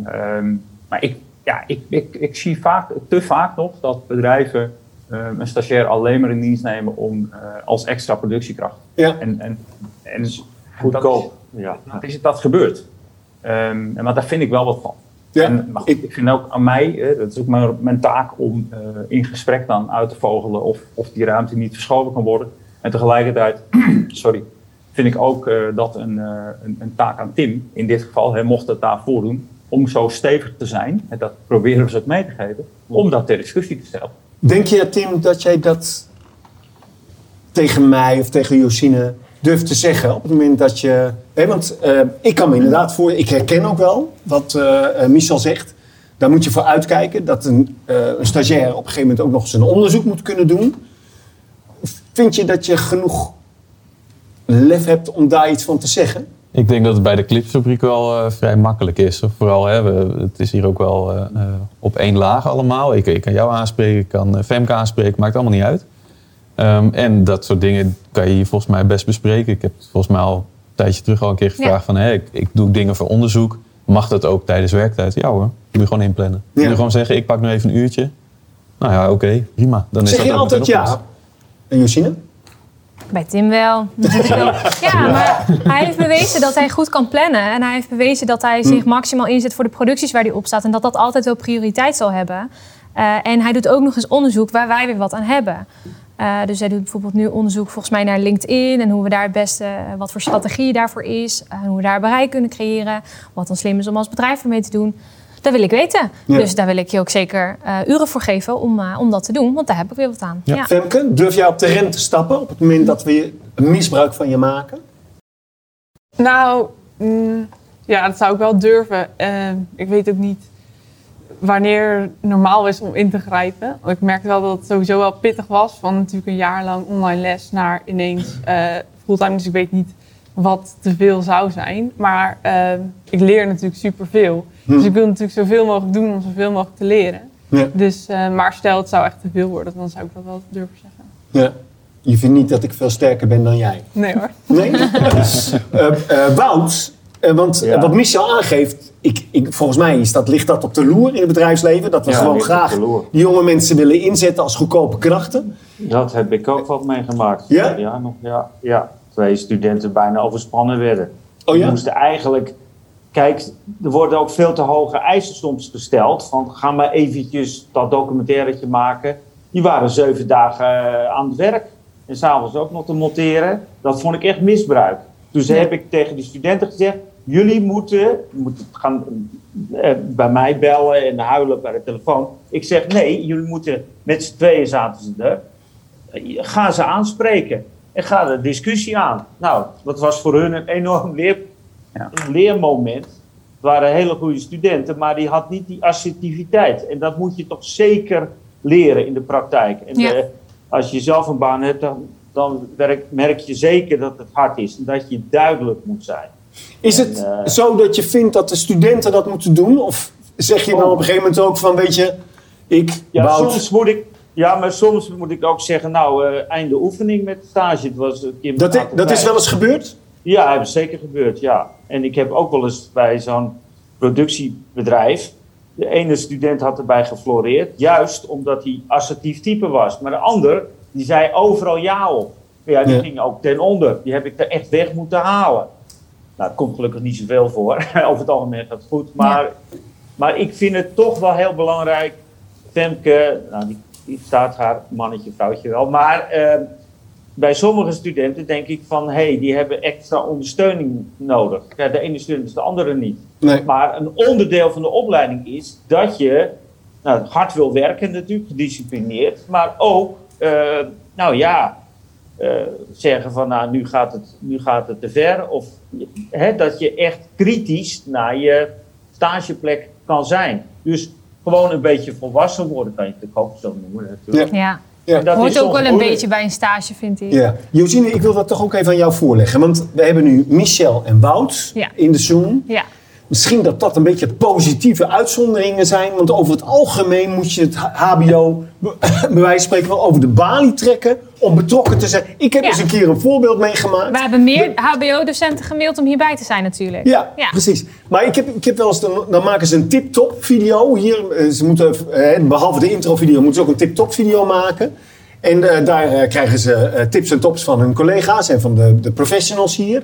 [SPEAKER 3] Ehm, maar ik, ja, ik, ik, ik zie vaak, te vaak nog dat bedrijven ehm, een stagiair alleen maar in dienst nemen om, eh, als extra productiekracht.
[SPEAKER 1] Ja.
[SPEAKER 3] En, en, en
[SPEAKER 2] Goedkoop.
[SPEAKER 3] Dat,
[SPEAKER 2] Ja.
[SPEAKER 3] dat, is, dat gebeurt. Ehm, en maar daar vind ik wel wat van.
[SPEAKER 1] Ja,
[SPEAKER 3] En, maar goed, ik, vind ook aan mij, eh, dat is ook mijn, mijn taak om eh, in gesprek dan uit te vogelen of, of die ruimte niet verschoven kan worden. En tegelijkertijd, sorry, vind ik ook eh, dat een, eh, een, een taak aan Tim, in dit geval, hij mocht het daarvoor doen, om zo stevig te zijn, en dat proberen we ze ook mee te geven, om dat ter discussie te stellen.
[SPEAKER 1] Denk je, Tim, dat jij dat tegen mij of tegen Josine durft te zeggen op het moment dat je... Hè, want eh, ik kan me inderdaad voor... Ik herken ook wel wat eh, Michel zegt. Daar moet je voor uitkijken dat een, een stagiair op een gegeven moment ook nog een onderzoek moet kunnen doen. Vind je dat je genoeg lef hebt om daar iets van te zeggen?
[SPEAKER 5] Ik denk dat het bij de clipsfabriek wel vrij makkelijk is. Vooral, hè, het is hier ook wel op één laag allemaal. Ik, ik kan jou aanspreken, ik kan Femke aanspreken, maakt allemaal niet uit. Ehm, en dat soort dingen kan je hier volgens mij best bespreken. Ik heb volgens mij al tijdje terug al een keer gevraagd
[SPEAKER 4] Ja.
[SPEAKER 5] van... Hé, ik, ik doe dingen voor onderzoek. Mag dat ook tijdens werktijd? Ja hoor, moet je gewoon inplannen. Moet je gewoon zeggen, ik pak nu even een uurtje. Nou ja, oké, prima. Dan is
[SPEAKER 1] zeg
[SPEAKER 5] dat
[SPEAKER 1] je
[SPEAKER 5] ook
[SPEAKER 1] altijd ja? En Josine?
[SPEAKER 4] Bij Tim wel. ja, maar hij heeft bewezen dat hij goed kan plannen. En hij heeft bewezen dat hij zich maximaal inzet voor de producties waar hij op staat. En dat dat altijd wel prioriteit zal hebben. Eh, en hij doet ook nog eens onderzoek waar wij weer wat aan hebben. Eh, dus hij doet bijvoorbeeld nu onderzoek volgens mij naar LinkedIn. En hoe we daar het beste, eh, wat voor strategie daarvoor is. En hoe we daar bereik kunnen creëren. Wat dan slim is om als bedrijf ermee te doen. Dat wil ik weten.
[SPEAKER 1] Ja.
[SPEAKER 4] Dus daar wil ik je ook zeker eh, uren voor geven om, om dat te doen. Want daar heb ik weer wat aan. Ja.
[SPEAKER 1] Femke, durf jij op de rem te stappen op het moment dat we een misbruik van je maken?
[SPEAKER 11] Nou, mm, ja, dat zou ik wel durven. Eh, ik weet ook niet wanneer normaal is om in te grijpen. Want ik merkte wel dat het sowieso wel pittig was. Van natuurlijk een jaar lang online les naar ineens eh, fulltime. Dus ik weet niet wat te veel zou zijn. Maar eh, ik leer natuurlijk superveel.
[SPEAKER 1] Hm.
[SPEAKER 11] Dus ik wil natuurlijk zoveel mogelijk doen om zoveel mogelijk te leren.
[SPEAKER 1] Ja.
[SPEAKER 11] Dus, eh, maar stel het zou echt te veel worden, dan zou ik dat wel durven zeggen.
[SPEAKER 1] Ja. Je vindt niet dat ik veel sterker ben dan jij?
[SPEAKER 11] Nee hoor.
[SPEAKER 1] Nee? Eh, Wout, want eh,
[SPEAKER 2] Ja.
[SPEAKER 1] wat Michel aangeeft, ik, ik, volgens mij is dat, ligt dat op de loer in het bedrijfsleven. Dat we
[SPEAKER 2] Ja,
[SPEAKER 1] gewoon graag die jonge mensen willen inzetten als goedkope krachten.
[SPEAKER 2] Dat heb ik ook wat meegemaakt.
[SPEAKER 1] Ja?
[SPEAKER 2] Ja, nog, ja, ja. Twee studenten bijna overspannen werden.
[SPEAKER 1] Oh ja?
[SPEAKER 2] Die moesten eigenlijk... Kijk, er worden ook veel te hoge eisen soms gesteld. Van, ga maar eventjes dat documentairetje maken. Die waren zeven dagen eh, aan het werk. En s'avonds ook nog te monteren. Dat vond ik echt misbruik. Dus heb ik tegen de studenten gezegd, jullie moeten, moeten gaan eh, bij mij bellen en huilen bij de telefoon. Ik zeg nee, jullie moeten met z'n tweeën zaten ze er. Ga ze aanspreken en ga de discussie aan. Nou, dat was voor hun een enorm leer, een leermoment. Het waren hele goede studenten, maar die had niet die assertiviteit. En dat moet je toch zeker leren in de praktijk. En
[SPEAKER 4] Ja.
[SPEAKER 2] eh, als je zelf een baan hebt, dan, dan werk- merk je zeker dat het hard is. En dat je duidelijk moet zijn.
[SPEAKER 1] Is
[SPEAKER 2] En,
[SPEAKER 1] het
[SPEAKER 2] eh,
[SPEAKER 1] zo dat je vindt dat de studenten dat moeten doen? Of zeg je dan op een gegeven moment ook van, weet je, ik,
[SPEAKER 2] Ja,
[SPEAKER 1] Wout,
[SPEAKER 2] soms moet ik, ja, maar soms moet ik ook zeggen, nou, eh, einde oefening met stage. Het was een keer
[SPEAKER 1] dat, dat is wel eens gebeurd?
[SPEAKER 2] Ja, dat is zeker gebeurd, ja. En ik heb ook wel eens bij zo'n productiebedrijf, de ene student had erbij gefloreerd, juist omdat hij assertief type was. Maar de ander, die zei overal ja op. Ja, die
[SPEAKER 1] Ja.
[SPEAKER 2] ging ook ten onder. Die heb ik er echt weg moeten halen. Nou, komt gelukkig niet zoveel voor. Over het algemeen gaat het goed. Maar, maar ik vind het toch wel heel belangrijk. Femke, nou, die, die staat haar mannetje, vrouwtje wel. Maar eh, bij sommige studenten denk ik van... hé, hey, die hebben extra ondersteuning nodig. Ja, de ene student is de andere niet.
[SPEAKER 1] Nee.
[SPEAKER 2] Maar een onderdeel van de opleiding is dat je nou, hard wil werken natuurlijk, gedisciplineerd. Maar ook, eh, nou ja, zeggen van nou, nu gaat het, nu gaat het te ver. Of hè, dat je echt kritisch naar je stageplek kan zijn. Dus gewoon een beetje volwassen worden, kan je het ook zo noemen natuurlijk.
[SPEAKER 4] Ja.
[SPEAKER 1] Ja.
[SPEAKER 2] Dat
[SPEAKER 4] Hoort ook wel een
[SPEAKER 2] moeilijk.
[SPEAKER 4] beetje bij een stage, vind ik.
[SPEAKER 1] Ja. Josine, ik wil dat toch ook even aan jou voorleggen. Want we hebben nu Michel en Wout
[SPEAKER 4] Ja.
[SPEAKER 1] in de Zoom.
[SPEAKER 4] Ja.
[SPEAKER 1] Misschien dat dat een beetje positieve uitzonderingen zijn. Want over het algemeen moet je het HBO, bij wijze van spreken, wel over de balie trekken. Om betrokken te zijn. Ik heb
[SPEAKER 4] Ja.
[SPEAKER 1] eens een keer een voorbeeld meegemaakt.
[SPEAKER 4] We hebben meer HBO-docenten gemaild om hierbij te zijn natuurlijk.
[SPEAKER 1] Ja, precies. Maar ik heb, ik heb wel eens, dan, dan maken ze een tip-top video. Hier, eh, ze moeten, eh, behalve de intro-video, moeten ze ook een tip-top video maken. En eh, daar krijgen ze tips en tops van hun collega's en van de, de professionals hier.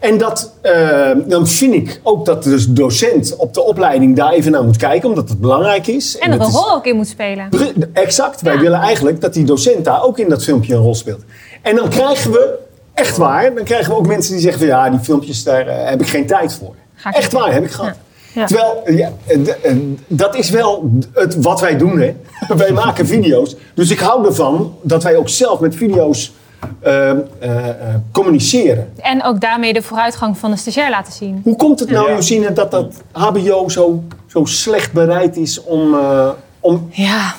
[SPEAKER 1] En dat, eh, dan vind ik ook dat de docent op de opleiding daar even naar moet kijken, omdat het belangrijk is.
[SPEAKER 4] En er
[SPEAKER 1] dat
[SPEAKER 4] een rol ook in moet spelen.
[SPEAKER 1] Exact. Wij willen eigenlijk dat die docent daar ook in dat filmpje een rol speelt. En dan krijgen we, echt waar, dan krijgen we ook mensen die zeggen van ja, die filmpjes, daar eh, heb ik geen tijd voor. Echt waar, heb ik gehad.
[SPEAKER 4] Ja.
[SPEAKER 1] Terwijl, ja, eh, dat is wel het, wat wij doen. Hè. wij maken video's. Dus ik hou ervan dat wij ook zelf met video's eh, eh, eh, communiceren.
[SPEAKER 4] En ook daarmee de vooruitgang van de stagiair laten zien.
[SPEAKER 1] Hoe komt het nou,
[SPEAKER 4] Ja.
[SPEAKER 1] Josine, dat dat HBO zo, zo slecht bereid is om... eh, om
[SPEAKER 4] Ja.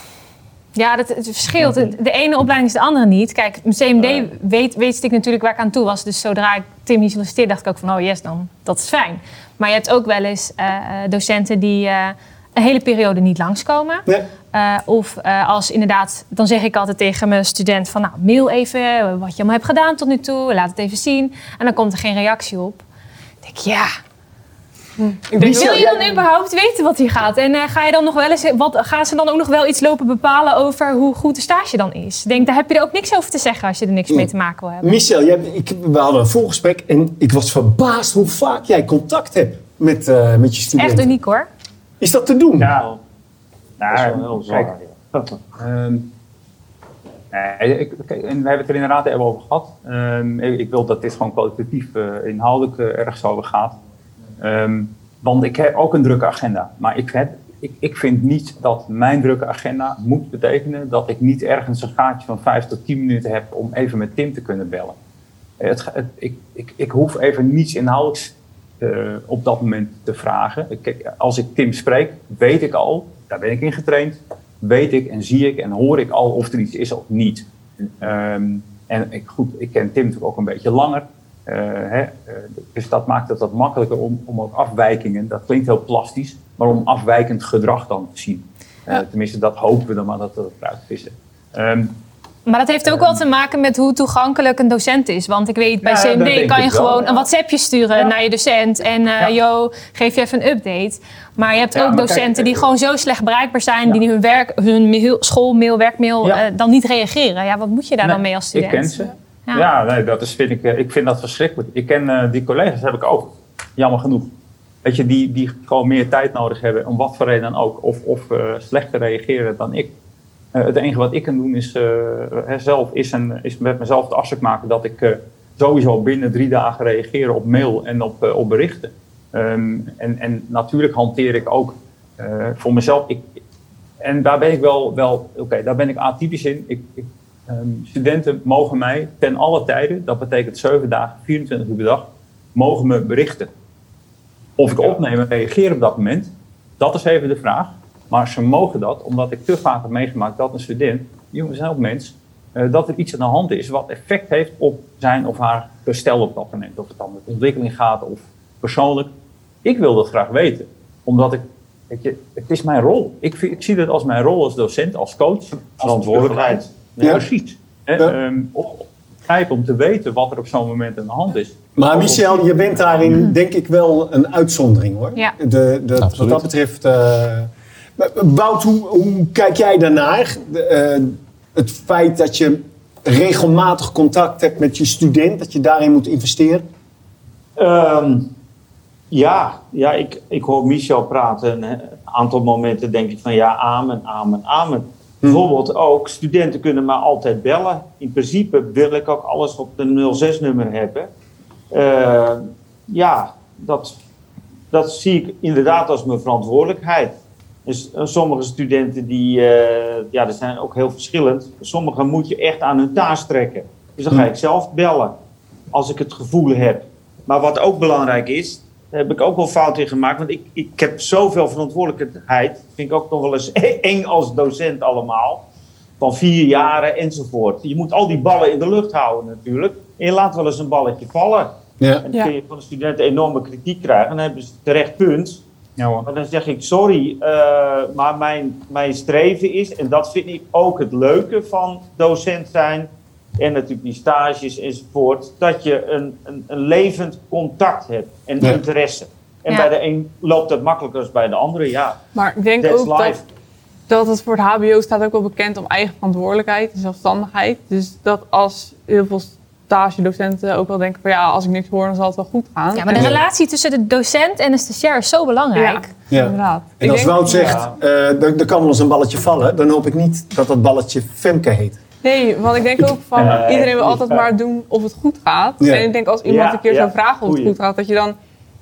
[SPEAKER 4] Ja, dat, het verschilt. De ene opleiding is de andere niet. Kijk, CMD weet, weet ik natuurlijk waar ik aan toe was. Dus zodra ik Tim hier solliciteerde, dacht ik ook van... oh yes, dan, dat is fijn. Maar je hebt ook wel eens eh, eh, docenten die eh, een hele periode niet langskomen. Eh, of eh, als inderdaad, dan zeg ik altijd tegen mijn student van... nou, mail even wat je allemaal hebt gedaan tot nu toe. Laat het even zien. En dan komt er geen reactie op. Dan denk ik, ja...
[SPEAKER 11] denk
[SPEAKER 4] Wil
[SPEAKER 11] wel-
[SPEAKER 4] je dan überhaupt weten wat hier gaat? En eh, ga je dan nog wel eens, wat, gaan ze dan ook nog wel iets lopen bepalen over hoe goed de stage dan is? Ik denk, daar heb je er ook niks over te zeggen als je er niks mee te maken wil hebben.
[SPEAKER 1] Michel, jij, ik, we hadden een voorgesprek en ik was verbaasd hoe vaak jij contact hebt met, eh, met je studenten.
[SPEAKER 4] Echt uniek hoor.
[SPEAKER 1] Is dat te doen?
[SPEAKER 3] Ja.
[SPEAKER 2] Dat is
[SPEAKER 3] Nou,
[SPEAKER 2] wel heel zwaar,
[SPEAKER 3] kijk, ehm, nee, ik, kijk, en we hebben het er inderdaad even over gehad. Ehm, ik, ik wil dat dit gewoon kwalitatief, eh, inhoudelijk ergens over gaat. Ehm, want ik heb ook een drukke agenda. Maar ik, heb, ik, ik vind niet dat mijn drukke agenda moet betekenen dat ik niet ergens een gaatje van 5 tot 10 minuten heb om even met Tim te kunnen bellen. Het- ik, ik, ik hoef even niets inhoudelijks eh, op dat moment te vragen. Kijk, als ik Tim spreek, weet ik al, daar ben ik in getraind, weet ik en zie ik en hoor ik al of er iets is of niet. Ehm, en ik, goed, ik ken Tim natuurlijk ook een beetje langer. eh, hè, eh, dus dat maakt het wat makkelijker om, om ook afwijkingen, dat klinkt heel plastisch, maar om afwijkend gedrag dan te zien. Tenminste, dat hopen we dan maar dat we dat eruit vissen. Ehm,
[SPEAKER 4] Maar dat heeft ook wel te maken met hoe toegankelijk een docent is. Want ik weet, bij
[SPEAKER 3] Ja,
[SPEAKER 4] CMD kan je
[SPEAKER 3] ik wel,
[SPEAKER 4] gewoon een WhatsAppje sturen naar je docent. En
[SPEAKER 3] Ja.
[SPEAKER 4] yo, geef je even een update. Maar je hebt ook docenten
[SPEAKER 3] kijk,
[SPEAKER 4] die
[SPEAKER 3] eh,
[SPEAKER 4] gewoon zo slecht bereikbaar zijn. Die hun, werk, hun mail, schoolmail, werkmail eh, dan niet reageren. Ja, wat moet je daar
[SPEAKER 3] Nee,
[SPEAKER 4] dan mee als
[SPEAKER 3] Ik
[SPEAKER 4] student?
[SPEAKER 3] ken ze.
[SPEAKER 4] Ja.
[SPEAKER 3] Nee, dat is, vind ik, ik vind dat verschrikkelijk. Ik ken die collega's, heb ik ook. Jammer genoeg. Weet je, die, die gewoon meer tijd nodig hebben, om wat voor reden dan ook. Of, of eh, slechter reageren dan ik. Eh, het enige wat ik kan doen is, eh, zelf, is, een, is met mezelf de afspraak maken dat ik eh, sowieso binnen drie dagen reageren op mail en op, op berichten. Ehm, en, en natuurlijk hanteer ik ook voor mezelf. Ik, en daar ben ik wel, wel oké, daar ben ik atypisch in. Ik, ik, ehm, studenten mogen mij ten alle tijden, dat betekent 7 dagen, 24 uur per dag, mogen me berichten. Of ik opneem en reageer op dat moment, dat is even de vraag. Maar ze mogen dat, omdat ik te vaak heb meegemaakt dat een student, jongens zijn ook mens, eh, dat er iets aan de hand is wat effect heeft op zijn of haar gestel op dat moment. Of het dan met ontwikkeling gaat of persoonlijk. Ik wil dat graag weten, omdat ik, weet je, het is mijn rol. Ik, zie het als mijn rol als docent, als coach.
[SPEAKER 2] Verantwoordelijkheid.
[SPEAKER 3] Als ja. Precies. Hè, ehm, op- om te weten wat er op zo'n moment aan de hand is.
[SPEAKER 1] Maar Michel, je bent daarin denk ik wel een uitzondering hoor.
[SPEAKER 4] Ja.
[SPEAKER 1] De, de, wat dat betreft. eh Wout, hoe, hoe kijk jij daarnaar? De, eh, het feit dat je regelmatig contact hebt met je student, dat je daarin moet investeren?
[SPEAKER 2] Ehm, ja, ja ik, ik hoor Michel praten. Een aantal momenten denk ik van ja, amen, amen, amen. Bijvoorbeeld ook, studenten kunnen me altijd bellen. In principe wil ik ook alles op de 06-nummer hebben. Eh, ja, dat, dat zie ik inderdaad als mijn verantwoordelijkheid. Dus eh, sommige studenten die, eh, ja, er zijn ook heel verschillend. Sommigen moet je echt aan hun taas trekken. Dus dan ga ik zelf bellen, als ik het gevoel heb. Maar wat ook belangrijk is, daar heb ik ook wel fout in gemaakt. Want ik, ik heb zoveel verantwoordelijkheid. Vind ik ook nog wel eens eng als docent allemaal. Van vier jaren enzovoort. Je moet al die ballen in de lucht houden natuurlijk. En je laat wel eens een balletje vallen.
[SPEAKER 1] Ja.
[SPEAKER 2] En dan
[SPEAKER 11] Ja.
[SPEAKER 2] kun je van de studenten enorme kritiek krijgen. En dan hebben ze terecht punt.
[SPEAKER 3] Ja, hoor.
[SPEAKER 2] Maar dan zeg ik, sorry, eh, maar mijn, mijn streven is... en dat vind ik ook het leuke van docent zijn... en natuurlijk die stages enzovoort... dat je een, een, een levend contact hebt en
[SPEAKER 1] Ja.
[SPEAKER 2] interesse. En
[SPEAKER 4] Ja.
[SPEAKER 2] bij de een loopt dat makkelijker dan bij de andere, ja.
[SPEAKER 11] Maar ik denk
[SPEAKER 2] That's
[SPEAKER 11] ook
[SPEAKER 2] life.
[SPEAKER 11] dat, dat het voor het HBO staat ook wel bekend om eigen verantwoordelijkheid en zelfstandigheid. Dus dat als heel veel stagedocenten ook wel denken van ja, als ik niks hoor, dan zal het wel goed gaan.
[SPEAKER 4] Ja, maar de
[SPEAKER 11] En-
[SPEAKER 4] relatie tussen de docent en de stagiair is zo belangrijk.
[SPEAKER 1] Ja.
[SPEAKER 11] inderdaad.
[SPEAKER 1] En
[SPEAKER 11] Ik
[SPEAKER 1] als Wout zegt, eh, er, er kan wel eens een balletje vallen, dan hoop ik niet dat dat balletje Femke heet.
[SPEAKER 11] Nee, want ik denk ook van
[SPEAKER 2] Eh,
[SPEAKER 11] iedereen wil altijd
[SPEAKER 2] ja.
[SPEAKER 11] maar doen of het goed gaat.
[SPEAKER 1] Ja.
[SPEAKER 11] En ik denk als iemand
[SPEAKER 2] Ja,
[SPEAKER 11] een keer
[SPEAKER 2] ja,
[SPEAKER 11] zou vragen of het goed gaat, dat je dan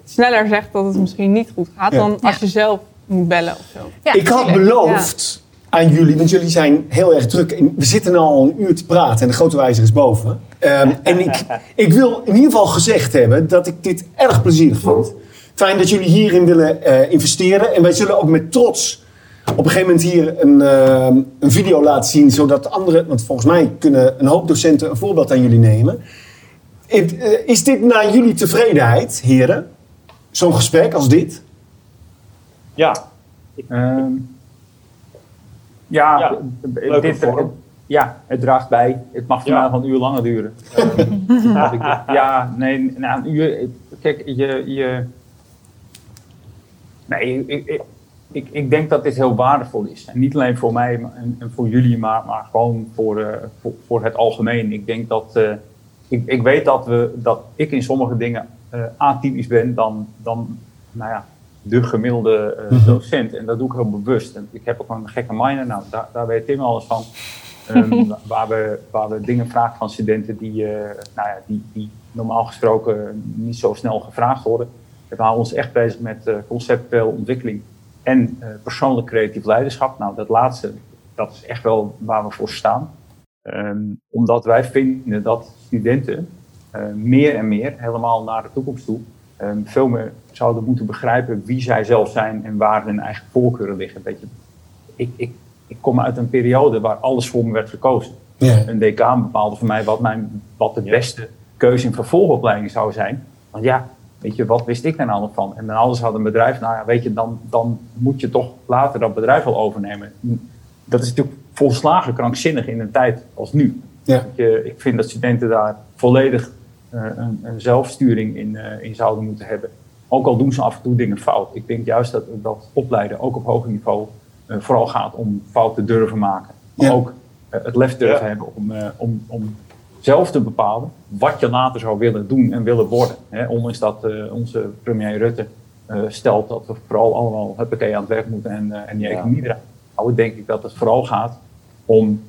[SPEAKER 11] sneller zegt dat het misschien niet goed gaat
[SPEAKER 1] Ja.
[SPEAKER 11] dan als je zelf moet bellen of zo.
[SPEAKER 4] Ja,
[SPEAKER 1] ik had beloofd aan jullie, want jullie zijn heel erg druk. We zitten al een uur te praten en de grote wijzer is boven. Ehm, en ik, ik wil in ieder geval gezegd hebben dat ik dit erg plezierig vond. Fijn dat jullie hierin willen eh, investeren. En wij zullen ook met trots op een gegeven moment hier een, ehm, een video laten zien. Zodat anderen, want volgens mij kunnen een hoop docenten een voorbeeld aan jullie nemen. Is, eh, is dit naar jullie tevredenheid, heren? Zo'n gesprek als dit?
[SPEAKER 2] Ja,
[SPEAKER 3] Ehm, ja,
[SPEAKER 2] Ja,
[SPEAKER 3] dit,
[SPEAKER 2] vorm.
[SPEAKER 3] Ja, het draagt bij. Het mag voor
[SPEAKER 2] Ja.
[SPEAKER 3] een uur langer duren. Ik- ja, nee, nou, een uur. Kijk, je. je nee, ik, ik, ik, ik denk dat dit heel waardevol is. En niet alleen voor mij maar- en, en voor jullie, maar, maar gewoon voor, eh, voor, voor het algemeen. Ik denk dat. eh, ik, ik weet dat, we, dat ik in sommige dingen eh, atypisch ben dan, dan nou ja, de gemiddelde eh, docent. En dat doe ik heel bewust. En ik heb ook een gekke minor, nou, daar, daar weet Tim alles van. Ehm, waar, we, waar we dingen vragen van studenten die, eh, nou ja, die, die normaal gesproken niet zo snel gevraagd worden. We houden ons echt bezig met eh, conceptuele ontwikkeling en eh, persoonlijk creatief leiderschap. Nou, dat laatste, dat is echt wel waar we voor staan. Ehm, omdat wij vinden dat studenten meer en meer, helemaal naar de toekomst toe, ehm, veel meer zouden moeten begrijpen wie zij zelf zijn en waar hun eigen voorkeuren liggen. Weet je, ik, ik, ik kom uit een periode waar alles voor me werd gekozen.
[SPEAKER 1] Ja.
[SPEAKER 3] Een decaan bepaalde voor mij wat, mijn, wat de beste keuze in vervolgopleiding zou zijn. Want ja, weet je, wat wist ik daar nou nog van? En dan alles had een bedrijf, nou ja, weet je, dan, dan moet je toch later dat bedrijf wel overnemen. Dat is natuurlijk volslagen krankzinnig in een tijd als nu.
[SPEAKER 1] Ja.
[SPEAKER 3] Je- ik vind dat studenten daar volledig eh, een, een zelfsturing in, eh, in zouden moeten hebben. Ook al doen ze af en toe dingen fout. Ik denk juist dat, dat opleiden, ook op hoger niveau, vooral gaat om fouten durven maken. Maar
[SPEAKER 1] Ja.
[SPEAKER 3] ook eh, het lef durven
[SPEAKER 2] Ja.
[SPEAKER 3] hebben om, eh, om, om zelf te bepalen wat je later zou willen doen en willen worden. Hè, ondanks dat eh, onze premier Rutte eh, stelt dat we vooral allemaal huppakee aan het werk moeten en, eh, en die
[SPEAKER 2] Ja.
[SPEAKER 3] economie eruit houden, denk ik dat het vooral gaat om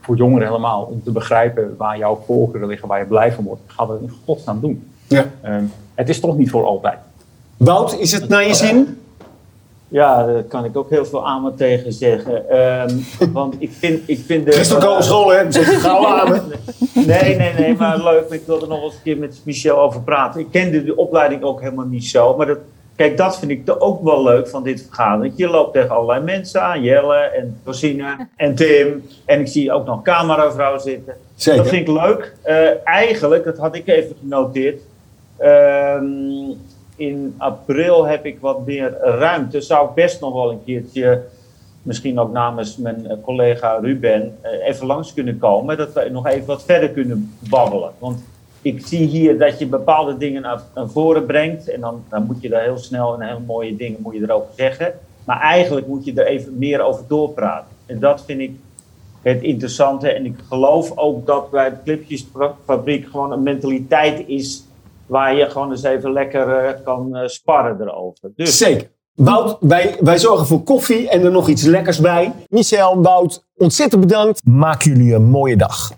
[SPEAKER 3] voor jongeren helemaal, om te begrijpen waar jouw voorkeuren liggen, waar je blij van wordt. Ga dat in godsnaam doen.
[SPEAKER 1] Ja.
[SPEAKER 3] Ehm, het is toch niet voor altijd.
[SPEAKER 1] Wout, is het naar je zin?
[SPEAKER 2] Ja, daar kan ik ook heel veel aan me tegen zeggen. Ehm, want ik vind, ik vind de...
[SPEAKER 1] Christel komen school, hè? Je gauw aan.
[SPEAKER 2] Nee, nee, nee, maar leuk. Ik wil er nog eens een keer met Michel over praten. Ik kende de opleiding ook helemaal niet zo. Maar dat, kijk, dat vind ik ook wel leuk van dit vergadering. Je loopt tegen allerlei mensen aan. Jelle en Rosine en Tim. En ik zie ook nog cameravrouw zitten.
[SPEAKER 1] Zeker.
[SPEAKER 2] Dat vind ik leuk. Eh, eigenlijk, dat had ik even genoteerd. Ehm, in april heb ik wat meer ruimte. Zou ik best nog wel een keertje, misschien ook namens mijn eh, collega Ruben, eh, even langs kunnen komen. Dat we nog even wat verder kunnen babbelen. Want ik zie hier dat je bepaalde dingen naar, voren brengt. En dan, dan moet je daar heel snel en hele mooie dingen moet je erover zeggen. Maar eigenlijk moet je er even meer over doorpraten. En dat vind ik het interessante. En ik geloof ook dat bij de Clipjesfabriek gewoon een mentaliteit is waar je gewoon eens even lekker eh, kan eh, sparren erover. Dus,
[SPEAKER 1] Zeker. Wout, wij, wij zorgen voor koffie en er nog iets lekkers bij. Michel, Wout, ontzettend bedankt. Maak jullie een mooie dag.